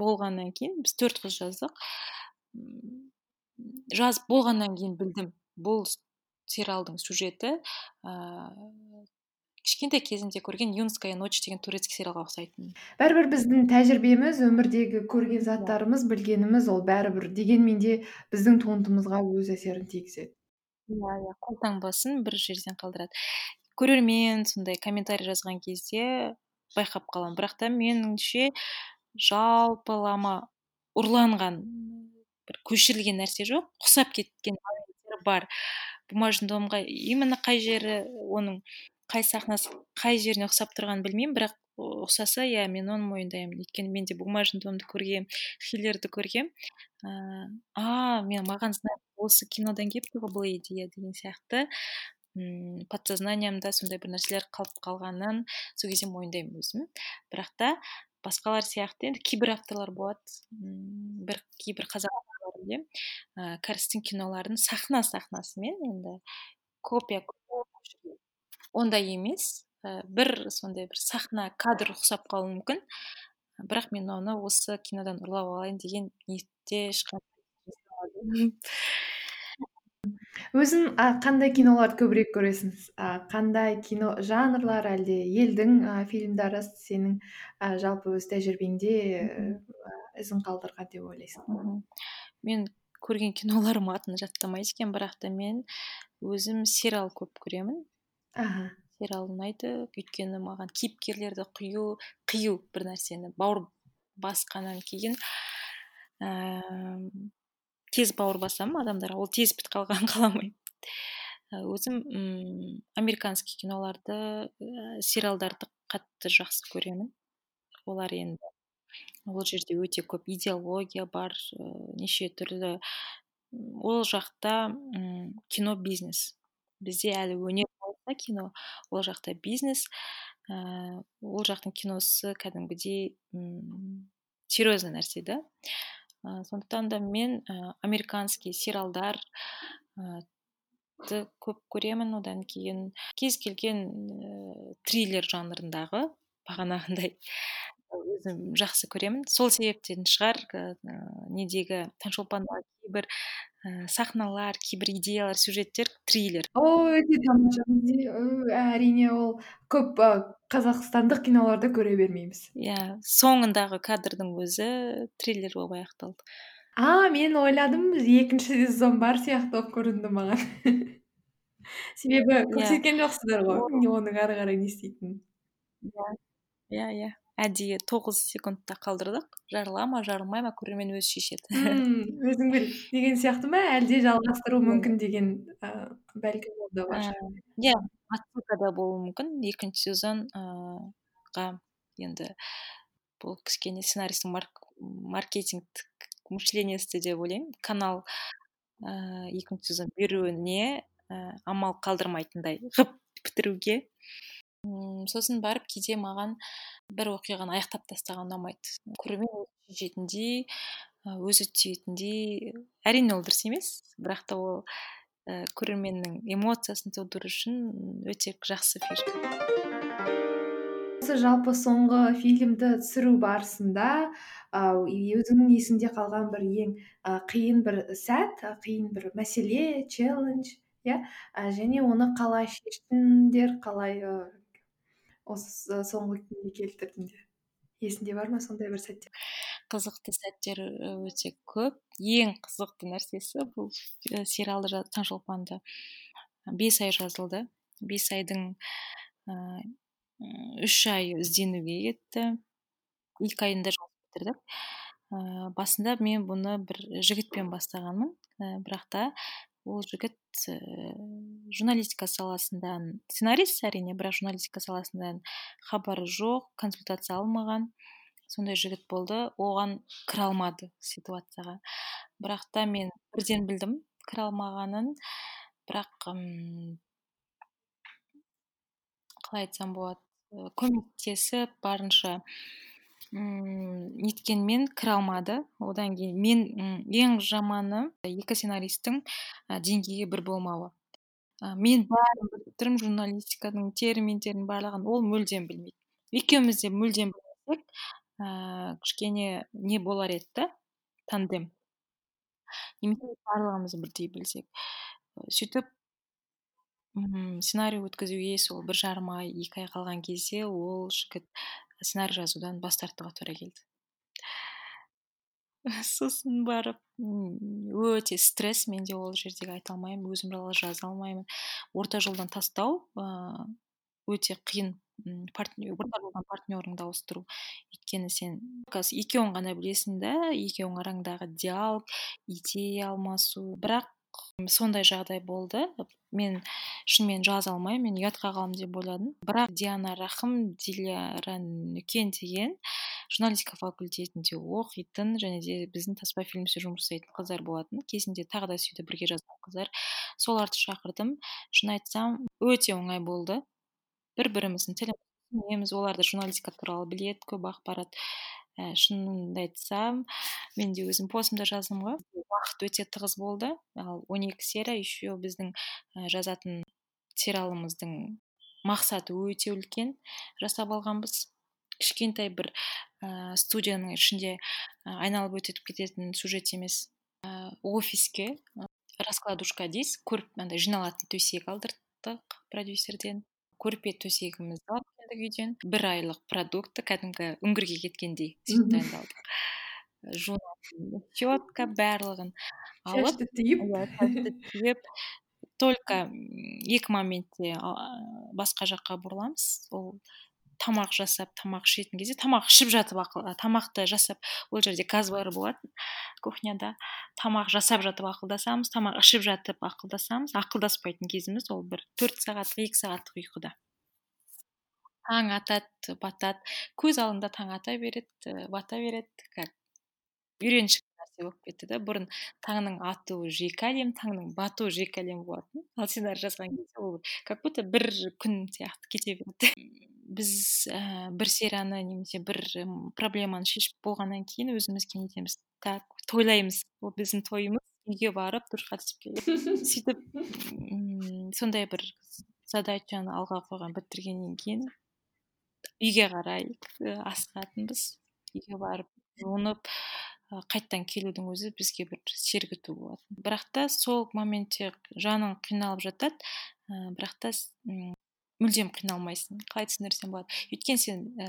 болғаннан кейін біз төрт қыз жаздық. Жазып болғаннан кейін білдім бұл сериалдың сюжеті ә, кішкентай кезімде көрген юнская ночь деген турецкий сериалға ұқсайтын бәрібір біздің тәжірибеміз өмірдегі көрген заттарымыз білгеніміз ол бәрібір. Дегенмен де біздің туындымызға өз әсерін тигізеді. Иә иә қолтаңбасын бір жерден қалдырады. Көрермен сондай комментарий жазған кезде байқап қаламын. Бірақ та меніңше жалпылама ұрланған бір көшірілген нәрсе жоқ. Ұқсап кеткен бар. Бумажный домға именно қай жері оның қай сахнасы қай жеріне ұқсап тұрғанын білмеймін. Бірақ ұқсаса иә мен оны мойындаймын. Өйткені мен де бумажный домды көргем хиллерді көргем. Ыыы а мен маған осы кинодан келіпті ғой бұл идея деген сияқты. Мм подсознаниямда сондай бір нәрселер қалып қалғанын сол кезде мойындаймын өзім. Бірақ та басқалар сияқты енді кейбір авторлар болады. Бір кейбір қазақ авторлар білемін ә, кәрістің киноларын сахна сахнасымен енді копия ондай емес. Ә, бір сондай бір сахна кадр ұқсап қалуы мүмкін. Бірақ мен оны осы кинодан ұрлап алайын деген ниетте өзің а, қандай киноларды көбірек көресің? А, қандай кино жанрлар әлде? Елдің а, фильмдары сенің а, жалпы өз тәжірибеңде ізін қалдырған деп ойлайсың? Мен көрген киноларым атын жаттамайды екенмін бірақ та мен өзім сериал көп көремін. Аха. Сериал ұнайды өйткені маған кейіпкерлерді құю қию бір нәрсені бауыр басқаннан кейін тез бауыр басамын адамдарға? Ол тез бітіп қалғанын қаламаймын өзім м американский киноларды ә, сериалдарды қатты жақсы көремін. Олар енді ол жерде өте көп идеология бар ә, неше түрлі ол жақта м кино бизнес. Бізде әлі өнер болса кино ол жақта бизнес. Ә, ол жақтың киносы кәдімгідей серьезный нәрсе да? Сондықтан да мен американский сериалдар көп көремін одан кейін. Кез келген ә, триллер жанрындағы бағанағындай өзім жақсы көремін. Сол себептен шығар недегі таңшолпандағы кейбір ә, сахналар кейбір идеялар сюжеттер триллер. О өте тамаша әрине ол көп қазақстандық киноларды көре бермейміз. Иә соңындағы кадрдың өзі триллер болып аяқталды. А мен ойладым екінші сезон бар сияқты болып көрінді маған. Себебі иә. көрсеткен жоқсыздар ғой оның ары қарай не істейтінін. Иә иә иә. Әдейі тоғыз секундта қалдырдық. Жарыла ма жарылмай ма көрермен өзі шешеді. Өзің біл деген сияқты ма? Әлде жалғастыру мүмкін деген ыыы бәлкім ол да бар. иә да болуы мүмкін. Екінші сезонға енді бұл кішкене сценаристің маркетингтік мышлениесі деп ойлаймын. Канал ыыы екінші сезон беруіне ә, амал қалдырмайтындай ғып бітіруге. Сосын барып кейде маған бір оқиғаны аяқтап тастаған ұнамайды көрермен шешетіндей өзі түйетіндей әрине ол дұрыс емес. Бірақ та ол ә, көрерменнің эмоциясын тудыру үшін өте жақсы фишка осы жалпы соңғы фильмді түсіру барысында өзіңнің есіңде қалған бір ең қиын бір сәт қиын бір мәселе челлендж иә? Және оны қалай шештіңдер қалай осы соңғы күйге келтірдіңдер есіңде бар ма сондай бір сәттер? Қызықты сәттер өте көп. Ең қызықты нәрсесі бұл сериалды таңшолпанды бес ай жазылды. Бес айдың үш ай ізденуге кетті екі айында жазып бітірдік. Ыыы басында мен бұны бір жігітпен бастағанмын ә, бірақ та ол жігіт ә, журналистика саласынан сценарист әрине бірақ журналистика саласынан хабары жоқ консультация алмаған сондай жігіт болды. Оған кіре алмады ситуацияға. Бірақ та мен бірден білдім кіре алмағанын. Бірақ қалай айтсам болады көмектесіп барынша неткенмен кіре алмады. Одан кейін мен ең жаманы екі сценаристтің деңгейі бір болмауы. Мен бәрін біліп тұрмын журналистиканың терминдерін барлығын ол мүлдем білмейді. Екеуміз де мүлдем білмесек ііі кішкене не болар еді да тандем. Немесе барлығымыз бірдей білсек. Сөйтіп мхм сценарий өткізуге сол бір жарым ай екі ай қалған кезде ол жігіт сценарий жазудан бас тартуға тура келді сосын барып өте стресс менде ол жердегі айта алмаймын өзім туралы жаза алмаймын орта жолдан тастау өте қиын орта жолдан партнерыңды ауыстыру өйткені сен екеуің ғана білесің да екеуің араңдағы диалог идея алмасу бірақ сондай жағдай болды. Мен шынымен жаза алмаймын мен ұятқа қаламын деп ойладым. Бірақ диана рахым диляра нүкен деген журналистика факультетінде оқитын және де біздің таспа фильмсе жұмыс жасайтын қыздар болатын. Кезінде тағы да сөйтіп бірге жазған қыздар. Соларды шақырдым. Шын айтсам өте оңай болды. Бір біріміздің тілімізді олар да журналистика туралы біледі көп ақпарат ә, шынымды айтсам мен де өзім постымда жаздым ғой уақыт өте тығыз болды ал он екі серия еще біздің ә, жазатын сериалымыздың мақсаты өте үлкен. Жасап алғанбыз. Кішкентай бір ә, студияның ішінде ә, айналып өтіп кететін сюжет емес ә, офиске ә, раскладушка дейсіз. Көріп андай жиналатын төсек алдырттық продюсерден. Көрпе алып келдік үйден бір айлық продукты кәдімгі үңгірге кеткендей сөйтіп дайындалдық жуынатын щетка барлығын алып түйіп иә түйіп только екі моментте басқа жаққа бұрыламыз. Ол тамақ жасап тамақ ішетін кезде тамақ ішіп жатып тамақты жасап ол жерде газ бар болатын кухняда. Тамақ жасап жатып ақылдасамыз тамақ ішіп жатып ақылдасамыз ақылдаспайтын кезіміз ол бір төрт сағаттық екі сағаттық ұйқыда. Таң атады батады көз алдында таң ата береді бата береді как үйреншікті нәрсе болып кетті да бұрын таңның атуы жеке әлем таңның батуы жеке әлем болатын. Ал сценарий жазған кезде ол как будто бір күн сияқты кете берді. Біз ә, бір серияны немесе бір проблеманы шешіп болғаннан кейін өзімізге не етеміз так тойлаймыз. Ол біздің тойымыз. Үйге барып душқа түсіп келіп сөйтіп сондай бір задачаны алға қойған бітіргеннен кейін үйге қарай асығатынбыз үйге барып жуынып қайтадан келудің өзі бізге бір сергіту болатын. Бірақ та сол моментте жаның қиналып жатады бірақ та мүлдем қиналмайсың. Қалай түсіндірсем болады. Өйткені сен ә,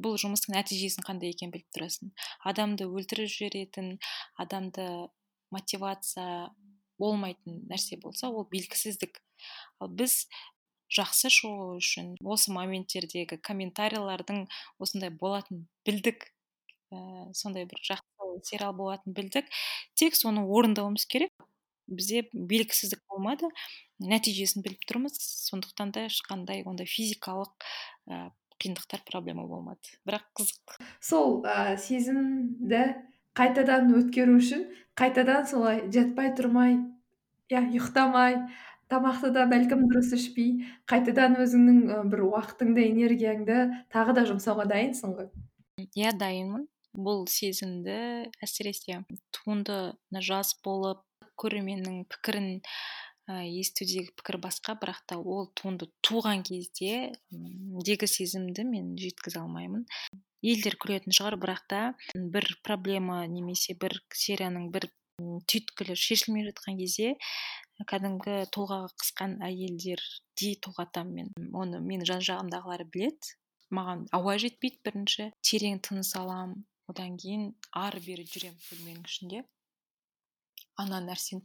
бұл жұмыстың нәтижесін қандай екенін біліп тұрасың. Адамды өлтіріп жіберетін адамды мотивация болмайтын нәрсе болса ол белгісіздік. Ал біз жақсы шоу үшін осы моменттердегі комментарийлардың осындай болатынын білдік. Ә, сондай бір жақсы сериал болатынын білдік. Тек соны орындауымыз керек. Бізде белгісіздік болмады. Нәтижесін біліп тұрмыз. Сондықтан да ешқандай ондай физикалық ә, қиындықтар проблема болмады. Бірақ қызық. Сол ә, сезімді қайтадан өткеру үшін қайтадан солай жатпай тұрмай иә ұйықтамай тамақты да бәлкім дұрыс ішпей қайтадан өзіңнің бір уақытыңды энергияңды тағы да жұмсауға дайынсың ғой. Иә дайынмын. Бұл сезімді әсіресе туындыны жас болып көрерменнің пікірін естудегі пікір басқа бірақ та ол туынды туған кезде дегі сезімді мен жеткізе алмаймын. Елдер күлетін шығар бірақ та бір проблема немесе бір серияның бір түйткілі шешілмей жатқан кезде кәдімгі толғағы қысқан әйелдердей толғатамын мен. Оны менің жан жағымдағылар біледі. Маған ауа жетпейді бірінші. Терең тыныс аламын одан кейін ары бері жүремін бөлменің ішінде. Ана нәрсені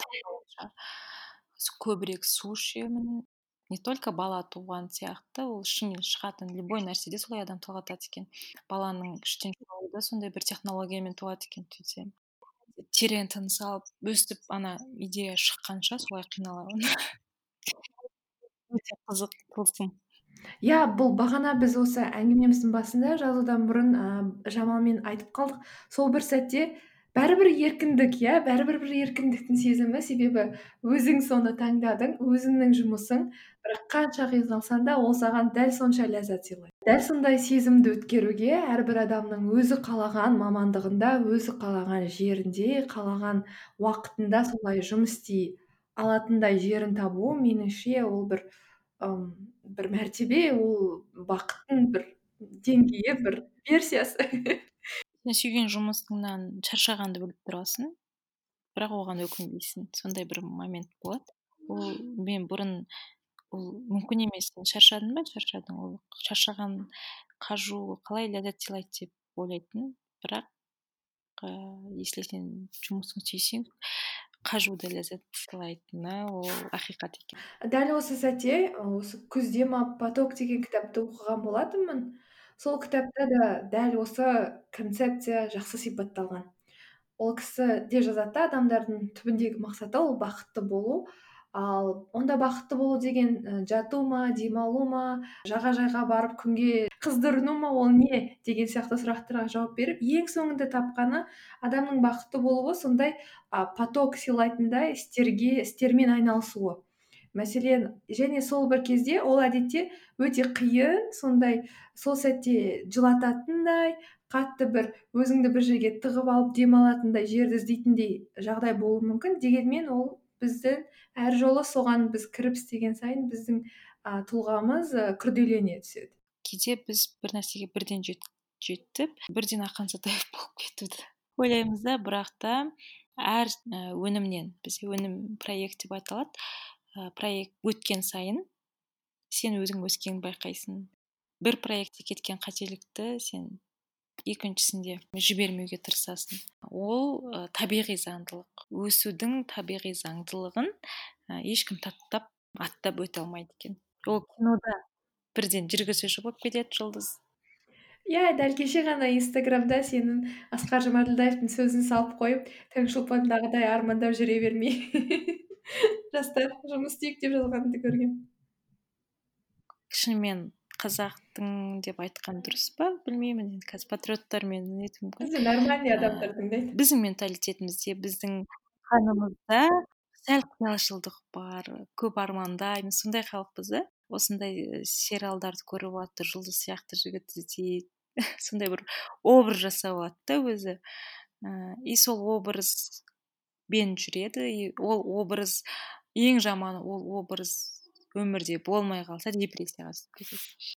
көбірек су ішемін. Не только бала туған сияқты ол ішіңнен шығатын любой нәрседе солай адам толғатады екен. Баланың іштен шығуы да сондай бір технологиямен туады екен сөйтсем терең тыныс алып өстіп ана идея шыққанша солай қиналамын. Өте қызық тылсым. Иә бұл бағана біз осы әңгімеміздің басында жазудан бұрын ыыы жамалмен айтып қалдық. Сол бір сәтте бәрібір еркіндік иә бәрібір бір еркіндіктің сезімі. Себебі өзің соны таңдадың өзіңнің жұмысың. Бірақ қанша қиналсаң да ол саған дәл сонша ләззат сыйлайды. Дәл сондай сезімді өткеруге әрбір адамның өзі қалаған мамандығында өзі қалаған жерінде қалаған уақытында солай жұмыс істей алатындай жерін табу меніңше ол бір бір мәртебе ол бақыттың бір деңгейі бір версиясы. Сен сүйген жұмысыңнан шаршағанды біліп тұрасың бірақ оған өкінбейсің. Сондай бір момент болады. Ол мен бұрын ол мүмкін емес. Шаршадың ба? Шаршадың. Ол шаршаған қажу қалай ләззат сыйлайды деп ойлайтынмын бірақ ыыы если сен жұмысыңды сүйсең қажу да ләззат сыйлайтыны ол ақиқат екен. Дәл осы сәтте осы күзде ма поток деген кітапты оқыған болатынмын. Сол кітапта да дәл осы концепция жақсы сипатталған. Ол кісі де жазады да адамдардың түбіндегі мақсаты ол бақытты болу. Ал онда бақытты болу деген жату ма демалу ма жағажайға барып күнге қыздырыну ма ол не деген сияқты сұрақтарға жауап беріп ең соңында тапқаны адамның бақытты болуы сондай а, поток сыйлайтындай істерге істермен айналысуы. Мәселен және сол бір кезде ол әдетте өте қиын сондай сол сәтте жылататындай қатты бір өзіңді бір жерге тығып алып демалатындай жерді іздейтіндей жағдай болуы мүмкін дегенмен ол біздің әр жолы соған біз кіріп істеген сайын біздің ә, тұлғамыз ә, күрделене түседі. Кейде біз бір нәрсеге бірден жет, жетіп бірден ақан сатаев болып кетуді ойлаймыз да. Бірақ та әр өнімнен бізде өнім проект деп аталады. Проект өткен сайын сен өзің өскеніңді байқайсың. бір проектте кеткен қателікті сен екіншісінде жібермеуге тырысасың. Ол ә, табиғи заңдылық. Өсудің табиғи заңдылығын ә, ешкім таптап аттап өте алмайды екен. Ол кинода. бірден жүргізуші болып кетеді жұлдыз. Иә дәл кеше ғана инстаграмда сенің асқар жұмаділдаевтың сөзін салып қойып таңшолпандағыдай армандап жүре бермей жастар жұмыс істейік деп жазғаныңды көргенмін шынымен қазақтың деп айтқан дұрыс па? Білмеймін енді. Қазір патриоттармен нету мүмкін бізде нормальный адамдар тыңдайды біздің менталитетімізде біздің қанымызда сәл қиялшылдық бар көп армандаймыз сондай халықпыз да. Осындай сериалдарды көріп алады жұлдыз сияқты жігіт іздейді. Сондай бір образ жасап алады да өзі. І сол образбен жүреді. И ол образ ең жаманы ол образ өмірде болмай қалса депрессияға түсіп кетеді.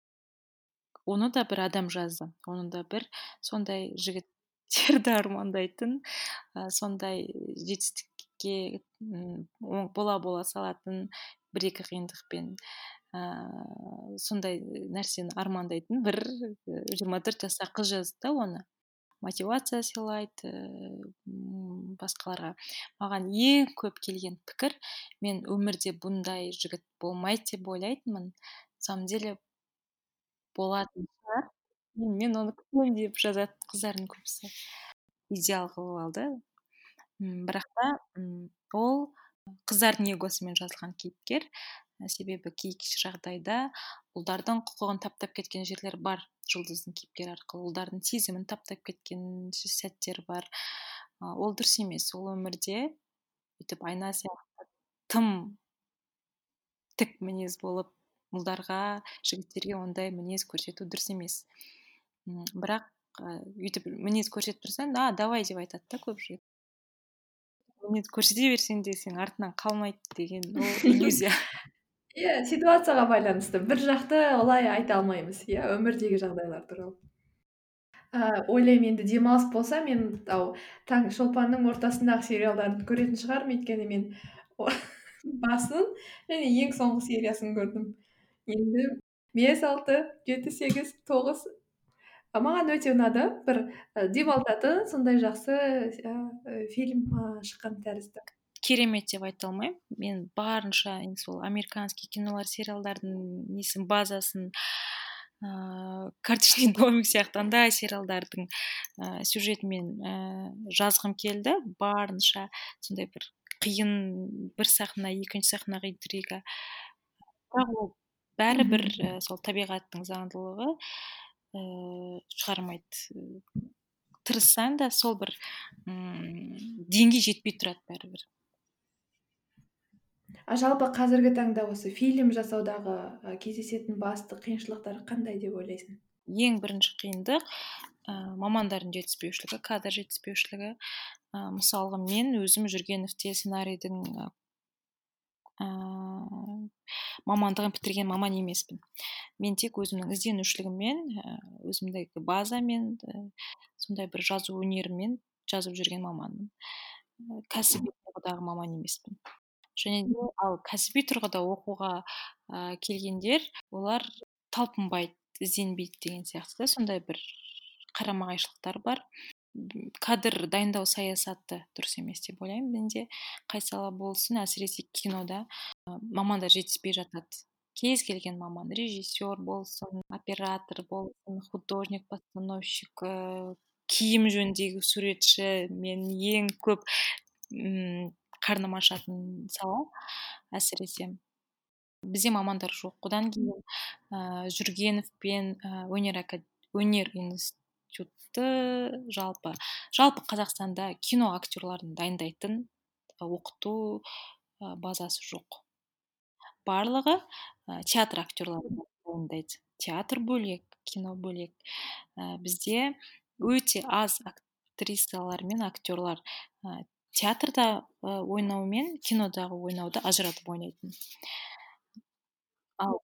Оны да бір адам жазды. Оны да бір сондай жігіттерді армандайтын ә, сондай жетістікке бола бола салатын бір екі қиындықпен ә, сондай нәрсені армандайтын бір жиырма төрт жастағы қыз жазды да оны. Мотивация сыйлайды басқаларға. Маған ең көп келген пікір мен өмірде бұндай жігіт болмайды деп ойлайтынмын. Самом деле болатын шығар. Мен оны күтемін деп жазады қыздардың көбісі идеал қылып алды. Бірақ та ол қыздардың эгосымен жазылған кейіпкер. Себебі кей жағдайда ұлдардың құқығын таптап кеткен жерлер бар жұлдыздың кейіпкері арқылы. Ұлдардың сезімін таптап кеткен сәттер бар. Ол дұрыс емес. Ол өмірде өйтіп айна сияқты тым тік мінез болып ұлдарға жігіттерге ондай мінез көрсету дұрыс емес. Бірақ өйтіп мінез көрсетіп тұрсаң а давай деп айтады да көп жігіт. Не көрсете берсең де сенің артынан қалмайды деген ол иллюзия. иә ситуацияға байланысты. Бір жақты олай айта алмаймыз. Иә өмірдегі жағдайлар туралы. Ыыы ойлаймын енді демалыс болса мен ау таң шолпанның ортасындағы сериалдарды көретін шығармын. Өйткені мен басын және ең соңғы сериясын көрдім. Енді бес алты жеті сегіз тоғыз. Маған өте ұнады. Бір демалтатын сондай жақсы ыыы фильм шыққан тәрізді. Керемет деп айта алмаймын. Мен барынша сол американский кинолар сериалдардың несін базасын ыыы карточный домик сияқты андай сериалдардың ә, сюжетімен ә, жазғым келді. Барынша сондай бір қиын бір сахна екінші сахнаға интрига. Бірақ ол бәрібір ә, сол табиғаттың заңдылығы ыыы шығармайды. Тырыссаң да сол бір м деңгей жетпей тұрады бәрібір. А жалпы қазіргі таңда осы фильм жасаудағы кездесетін басты қиыншылықтар қандай деп ойлайсың? Ең бірінші қиындық ә, мамандардың жетіспеушілігі кадр жетіспеушілігі. Ә, мысалға мен өзім жүргеновте сценарийдің ә, мамандығын бітірген маман емеспін. Мен тек өзімнің ізденушілігіммен өзімдегі базамен сондай бір жазу өнерімен жазып жүрген маманмын. Кәсіби тұрғыдағы маман емеспін. Және де ал кәсіби тұрғыда оқуға ә, келгендер олар талпынбайды ізденбейді деген сияқты. Да сондай бір қарама қайшылықтар бар кадр дайындау саясаты дұрыс емес деп ойлаймын. Менде қай сала болсын әсіресе кинода мамандар жетіспей жатады. Кез келген маман режиссер болсын оператор болсын художник постановщик ыыы киім жөніндегі суретші мен ең көп қарным ашатын сала әсіресе. Бізде мамандар жоқ. Одан кейін ә, жүргеновпен ә, өнер өнер институты жалпы. Жалпы қазақстанда кино актерларын дайындайтын оқыту ә, базасы жоқ. Барлығы ә, театр актерларын дайындайды. Театр бөлек кино бөлек. Ә, бізде өте аз актрисалар мен актерлар театрда ойнау мен кинодағы ойнауды ажыратып ойнайтын. Ал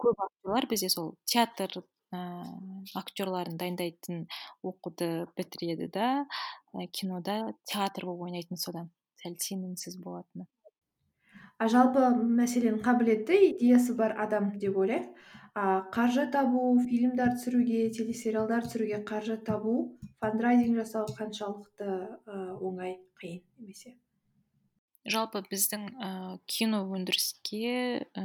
көп актерлар бізде сол театр ыыы актерларын дайындайтын оқуды бітіреді да кинода театр болып ойнайтын содан. Сәл сенімсіз болатыны. А жалпы мәселен қабілетті идеясы бар адам деп ойлайық. А қаржы табу фильмдер түсіруге телесериалдар түсіруге қаржы табу фандрайзинг жасау қаншалықты ыыы оңай қиын немесе? Жалпы біздің ә, кино өндіріске ә,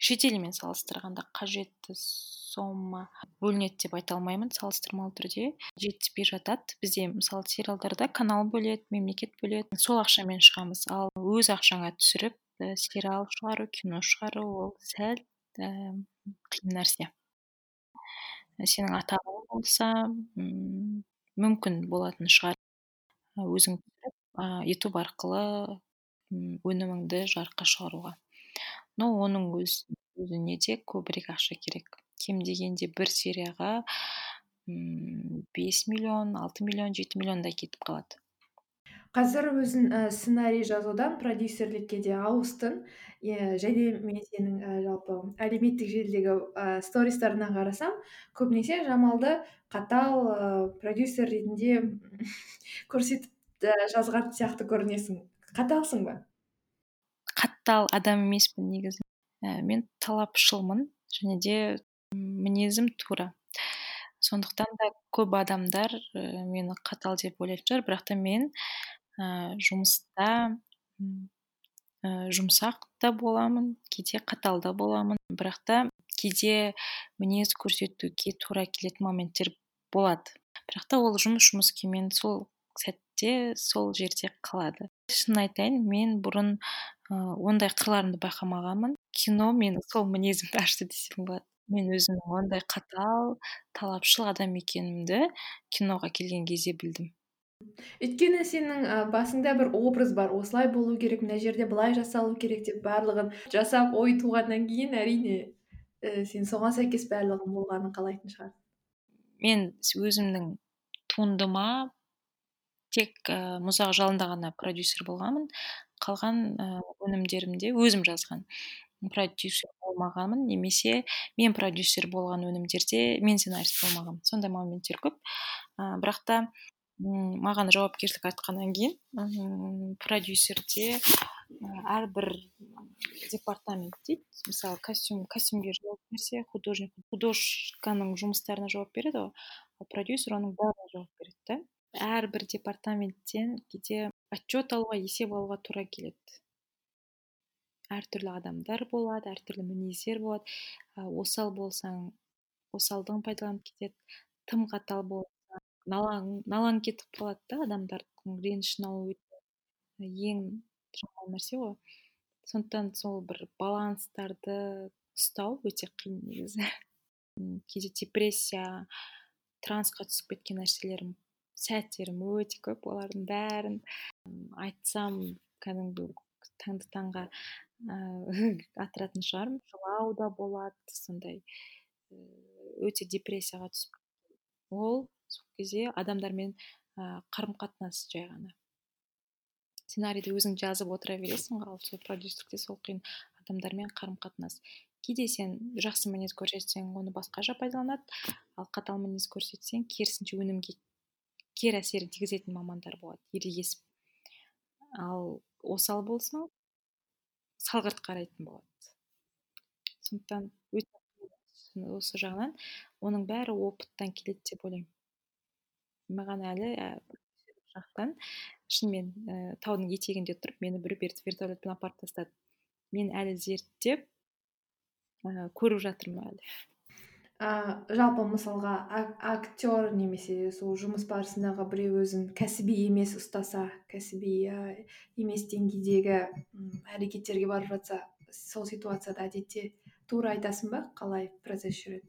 шетелмен салыстырғанда қажетті сома бөлінеді деп айта алмаймын салыстырмалы түрде. Жетіспей жатады бізде мысалы сериалдарда канал бөледі мемлекет бөледі. Сол ақшамен шығамыз. Ал өз ақшаңа түсіріп ә, сериал шығару кино шығару ол сәл қиын нәрсе сенің атағың болса мүмкін болатын шығар. Өзің ютуб арқылы өніміңді жарыққа шығаруға. Но оның өз өзіне де көбірек ақша керек. Кем дегенде бір серияға бес миллион алты миллион жеті миллиондай кетіп қалады. Қазір өзің ә, сценарий жазудан продюсерлікке де ауыстың. Иә және мен сенің ә, жалпы әлеуметтік желідегі ә, стористарыңа қарасам көбінесе жамалды қатал ә, продюсер ретінде көрсетіп жазған сияқты көрінесің. Қаталсың ба? Қатал адам емеспін негізі. Ә, мен талапшылмын және де мінезім тура. Сондықтан да көп адамдар ә, мені қатал деп ойлайтын шығар. Бірақ та мен ә, жұмыста ә, жұмсақ та боламын кейде қатал да боламын. Бірақ та кейде мінез көрсетуге тура келетін моменттер болады. Бірақ та ол жұмыс жұмыс күймен сол сәтте сол жерде қалады. Шын айтайын мен бұрын ә, ондай қырларымды байқамағанмын. Кино мен сол мінезімді ашты десем болады. Мен өзімнің ондай қатал талапшыл адам екенімді киноға келген кезде білдім. Өйткені сенің ә, басыңда бір образ бар осылай болу керек мына жерде былай жасалу керек деп барлығын жасап ой туғаннан кейін әрине і сен соған сәйкес барлығын болғанын қалайтын шығарсың мен өзімнің туындыма тек ә, мұзақ жалында ғана продюсер болғанмын. Қалған ә, өнімдерімде өзім жазған продюсер болмағанмын немесе мен продюсер болған өнімдерде мен сценарист болмағанмын. Сондай моменттер көп. Ә, бірақ та маған жауапкершілік артқаннан кейін продюсерде әрбір департамент дейді мысалы костюм костюмге жауап берсе художник художканың жұмыстарына жауап береді ғой ал продюсер оның бәріне жауап береді да. Әрбір департаменттен кейде отчет алуға есеп алуға тура келеді. Әртүрлі адамдар болады әртүрлі мінездер болады. Осал болсаң осалдығын пайдаланып кетеді тым қатал болсаң налаң кетіп қалады да адамдардың ренішін алу ең жаман нәрсе ғой. Сондықтан сол бір баланстарды ұстау өте қиын негізі. Кейде депрессия трансқа түсіп кеткен нәрселерім сәттерім өте көп олардың бәрін. Айтсам кәдімгі таңды таңға атыратын шығармын. Жылау да болады сондай. Өте депрессияға түсіп. Ол сол кезде адамдармен қарым қатынас жай ғана. Сценарийді өзің жазып отыра бересің ал сол продюсерлікте сол қиын адамдармен қарым қатынас кейде сен жақсы мінез көрсетсең оны басқаша пайдаланады ал қатал мінез көрсетсең керісінше өнімге кері әсерін тигізетін мамандар болады ерегесіп ал осал болсаң салғырт қарайтын болады. Сондықтан осы жағынан. Оның бәрі опыттан келеді деп ойлаймын. Маған әлі жақтан шынымен ә, таудың етегінде тұрып мені біреу вертолетпен апарып тастады. Мен әлі зерттеп ә, көріп жатырмын әлі. Ә, жалпы мысалға актер немесе сол жұмыс барысындағы біреу өзін кәсіби емес ұстаса кәсіби ә, емес деңгейдегі әрекеттерге барып жатса сол ситуацияда әдетте тура айтасың ба қалай процесс жүреді?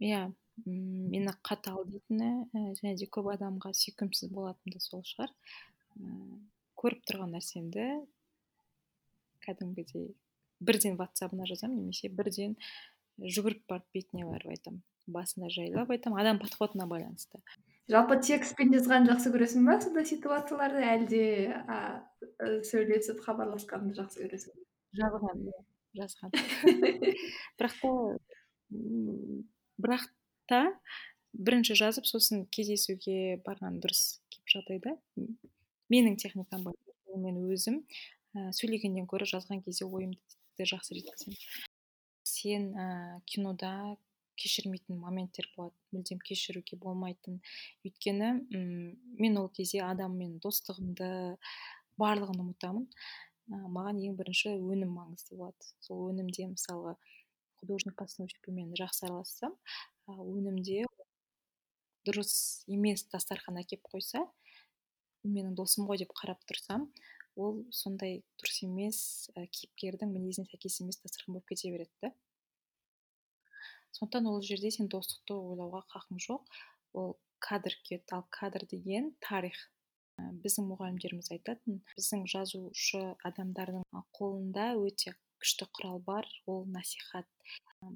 Иә. Мені қатал дейтіні және де көп адамға сүйкімсіз болатыны да сол шығар. Көріп тұрған нәрсемді кәдімгідей бірден ватсабына жазамын немесе бірден жүгіріп барып бетіне барып айтамын. Басында жайлап айтамын адам подходына байланысты. Жалпы текстпен жазғанды жақсы көресің ба сондай ситуацияларды әлде ә, сөйлесіп хабарласқанды жақсы көресің бе жазған жазған. Бірақ та бірақ та бірінші жазып сосын кездесуге барған дұрыс келіп жатады менің техникам бар мен өзім ә, сөйлегеннен гөрі жазған кезде ойымды жақсы жеткіземін. Сен ә, кинода кешірмейтін моменттер болады мүлдем кешіруге болмайтын. Өйткені мен ол кезде адаммен достығымды барлығын ұмытамын. Ә, маған ең бірінші өнім маңызды болады. Сол өнімде мысалы художник постановщикпен жақсы аралассам өнімде дұрыс емес дастархан әкеп қойса менің досым ғой деп қарап тұрсам ол сондай дұрыс емес ә, кейіпкердің мінезіне сәйкес емес дастархан болып кете береді да. Сондықтан ол жерде сен достықты ойлауға хақың жоқ. Ол кадр кетті ал кадр деген тарих. Біздің мұғалімдеріміз айтатын біздің жазушы адамдардың қолында өте күшті құрал бар ол насихат.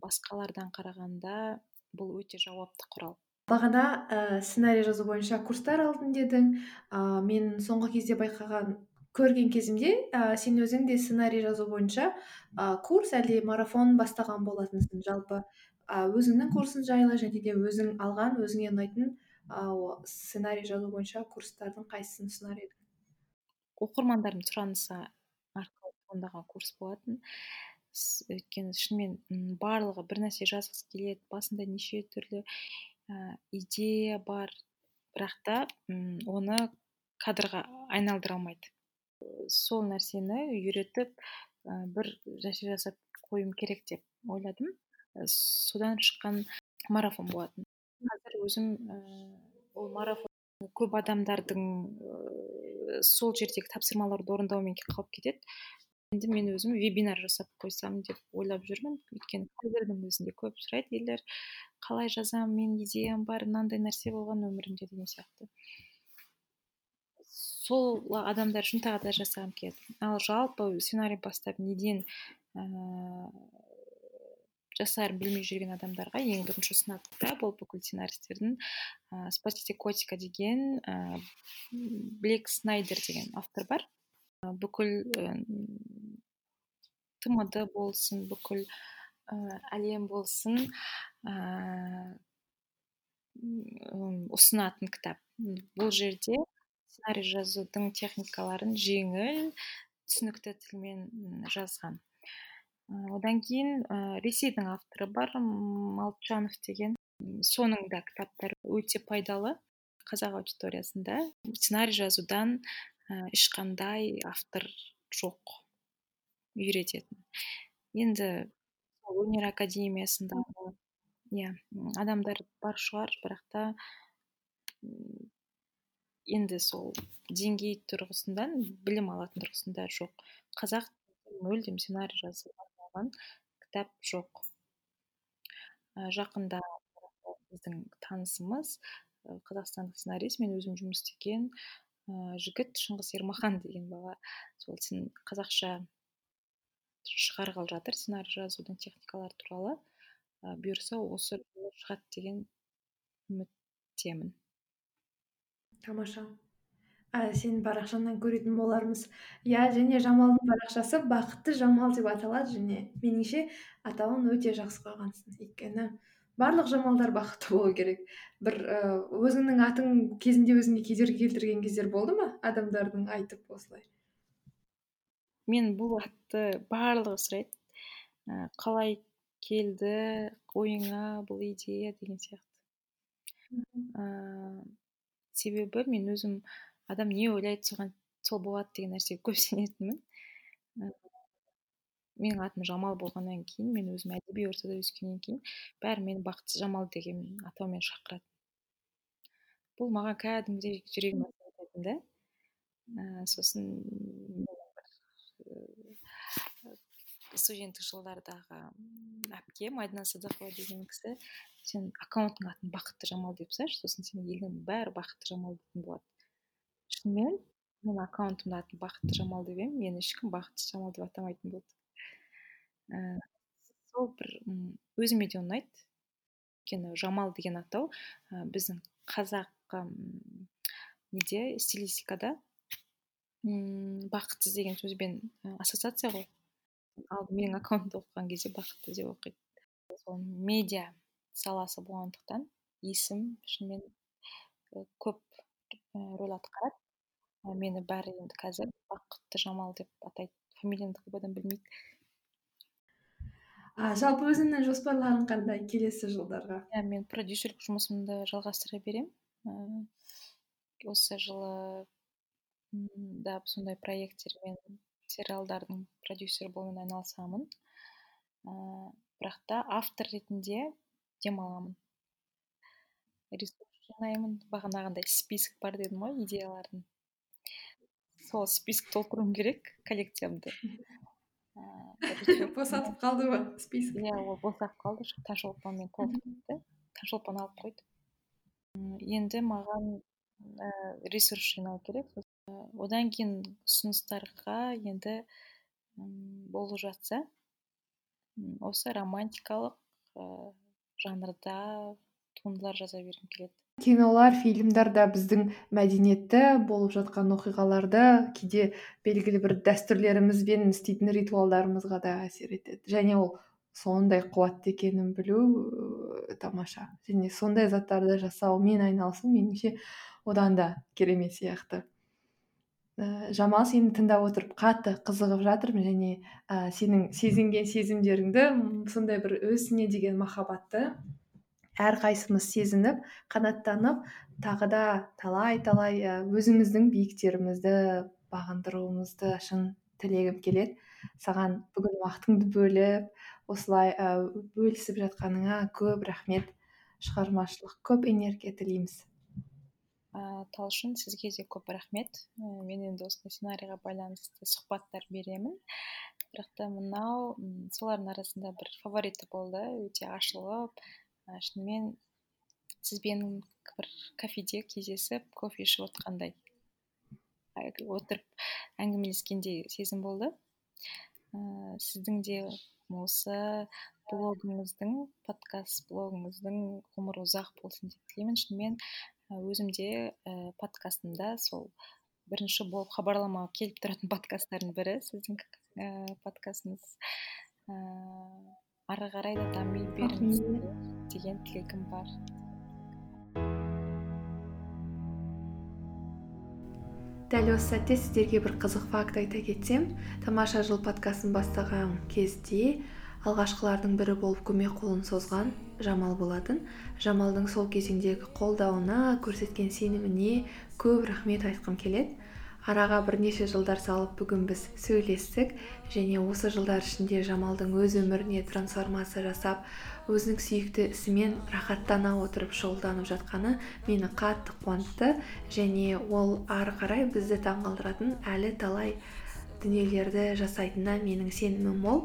Басқалардан қарағанда бұл өте жауапты құрал. Бағана ә, сценарий жазу бойынша курстар алдым дедің. Ә, мен соңғы кезде байқаған көрген кезімде ә, сен өзің де сценарий жазу бойынша ә, курс әлде марафон бастаған болатынсың. Жалпы ә, өзіңнің курсың жайлы және де өзің алған өзіңе ұнайтын ә, сценарий жазу бойынша курстардың қайсысын ұсынар едің? оқырмандардың сұранысы туындаған курс болатын. Өйткені шынымен барлығы бір нәрсе жазғысы келеді басында неше түрлі ә, идея бар. Бірақ та оны кадрға айналдыра алмайды. Сол нәрсені үйретіп ә, бір нәрсе жасап қоюым керек деп ойладым. Содан шыққан марафон болатын. Қазір өзім ә, ол марафон көп адамдардың ә, сол жердегі тапсырмаларды орындаумен қалып кетеді. Енді мен өзім вебинар жасап қойсам деп ойлап жүрмін. Өйткені қазірдің өзінде көп сұрайды елдер қалай жазамын менің идеям бар мынандай нәрсе болған өмірімде деген сияқты. Сол адамдар үшін тағы да жасағым келеді. Ал жалпы сценарий бастап неден ә, жасарын білмей жүрген адамдарға ең бірінші ұсынатын кітап ол бүкіл сценаристердің ә, спасите котика деген ә, блек снайдер деген автор бар. Бүкіл тмд болсын бүкіл әлем болсын ұсынатын кітап. Бұл жерде сценарий жазудың техникаларын жеңіл түсінікті тілмен жазған. Одан кейін ресейдің авторы бар молчанов деген. Соның да кітаптары өте пайдалы. Қазақ аудиториясында сценарий жазудан ешқандай автор жоқ үйрететін. Енді өнер академиясындағы иә адамдар бар шығар бірақ та енді сол деңгей тұрғысынан білім алатын тұрғысында жоқ. Қазақ мүлдем сценарий жазуға арналған кітап жоқ. Жақында біздің танысымыз қазақстандық сценарист мен өзім жұмыс істеген жігіт шыңғыс ермахан деген бала. Сол қазақша шығарғалы жатыр сценарий жазудың техникалары туралы. Ә, бұйырса осы шығады деген үміттемін. Тамаша. Ә, сенің парақшаңнан көретін болармыз. Иә және жамалдың парақшасы бақытты жамал деп аталады және меніңше атауын өте жақсы қойғансың. Өйткені барлық жамалдар бақытты болу керек. Бір өзіңнің атың кезінде өзіңе кедергі келтірген кездер болды ма? Адамдардың айтып осылай. Мен бұл атты барлығы сұрайды қалай келді ойыңа бұл идея деген сияқты. Ә, себебі мен өзім адам не ойлайды соған сол болады деген нәрсеге көп сенетінмін. Менің атым жамал болғаннан кейін мен өзім әдеби ортада өскеннен кейін бәрі мені бақытсыз жамал деген атаумен шақырады бұл маған кәдімгідей жүрегім айтатын да ә, сосын студенттік жылдардағы әпкем айдана садықова деген кісі сен аккаунттың атын бақытты жамал деп салшы сосын сенің елдің бәрі бақытты жамал дейтін болады. Шынымен мен аккаунтымның атын бақытты жамал деп едім мені ешкім бақытсыз жамал деп атамайтын болды ә, сол бір өзіме де ұнайды өйткені жамал деген атау ә, біздің қазақ неде стилистикада бақытсыз деген сөзбен ассоциация ғой. Ал менің аккаунтымды оқыған кезде бақытты деп оқиды. Сол медиа саласы болғандықтан есім шынымен көп рөл атқарады. Мені бәрі енді қазір бақытты жамал деп атайды. Фамилиямды көп адам білмейді. А жалпы өзіңнің жоспарларың қандай келесі жылдарға? Иә мен продюсерлік жұмысымды жалғастыра беремін осы жылы да сондай проекттермен сериалдардың продюсері болумен айналысамын. Ә, бірақ та автор ретінде демаламын. Ресурс жинаймын. Бағанағындай список бар дедім ғой идеялардың сол список толтыруым керек коллекциямды босатып қалды ма список. Иә ол босап қалды таңшолпанмен толтырды таңшолпан алып қойды енді маған ә, ресурс жинау керек одан кейін ұсыныстарға енді болып жатса осы романтикалық ыыы жанрда туындылар жаза бергім келеді кинолар фильмдар да біздің мәдениетті болып жатқан оқиғаларды кейде белгілі бір дәстүрлерімізбен істейтін ритуалдарымызға да әсер етеді. Және ол сондай қуатты екенін білу ыыы тамаша. Және сондай заттарды жасаумен айналысу меніңше одан да керемет сияқты. Ііі жамал сені тыңдап отырып қатты қызығып жатырмын және ә, сенің сезінген сезімдеріңді сондай бір өзіңе деген махаббатты әрқайсымыз сезініп қанаттанып тағы да талай талай өзіміздің биіктерімізді бағындыруымызды шын тілегім келеді. Саған бүгін уақытыңды бөліп осылай ә, бөлісіп жатқаныңа көп рахмет. Шығармашылық көп энергия тілейміз. Ә, талшын сізге де көп рахмет. Ә, мен енді осындай сценарийға байланысты сұхбаттар беремін. Бірақ та мынау солардың арасында бір фавориті болды өте ашылып ә, шынымен сізбен бір кафеде кездесіп кофе ішіп отқандай отырып әңгімелескендей сезім болды. Ә, сіздің де осы блогыңыздың подкаст блогыңыздың ғұмыры ұзақ болсын деп тілеймін. Шынымен өзім де ііі подкастымда сол бірінші болып хабарлама келіп тұратын подкасттардың бірі сіздің ііі подкастыңыз. Ііі ары қарай да дами беріңіз деген тілегім бар дәл осы сәтте сіздерге бір қызық факт айта кетсем тамаша жыл подкастын бастаған кезде алғашқылардың бірі болып көмек қолын созған жамал болатын. Жамалдың сол кезеңдегі қолдауына көрсеткен сеніміне көп рахмет айтқым келеді. Араға бірнеше жылдар салып бүгін біз сөйлестік және осы жылдар ішінде жамалдың өз өміріне трансформация жасап өзінің сүйікті ісімен рахаттана отырып шұғылданып жатқаны мені қатты қуантты және ол ары қарай бізді таңғалдыратын әлі талай дүниелерді жасайтынына менің сенімім мол.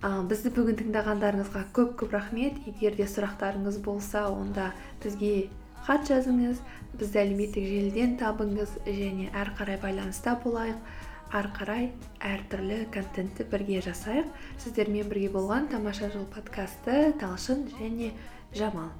Ә, бізді бүгін тыңдағандарыңызға көп көп рахмет. Егер де сұрақтарыңыз болса онда бізге хат жазыңыз бізді әлеуметтік желіден табыңыз және әрі қарай байланыста болайық. Әрі қарай әртүрлі контентті бірге жасайық. Сіздермен бірге болған тамаша жыл подкасты талшын және жамал.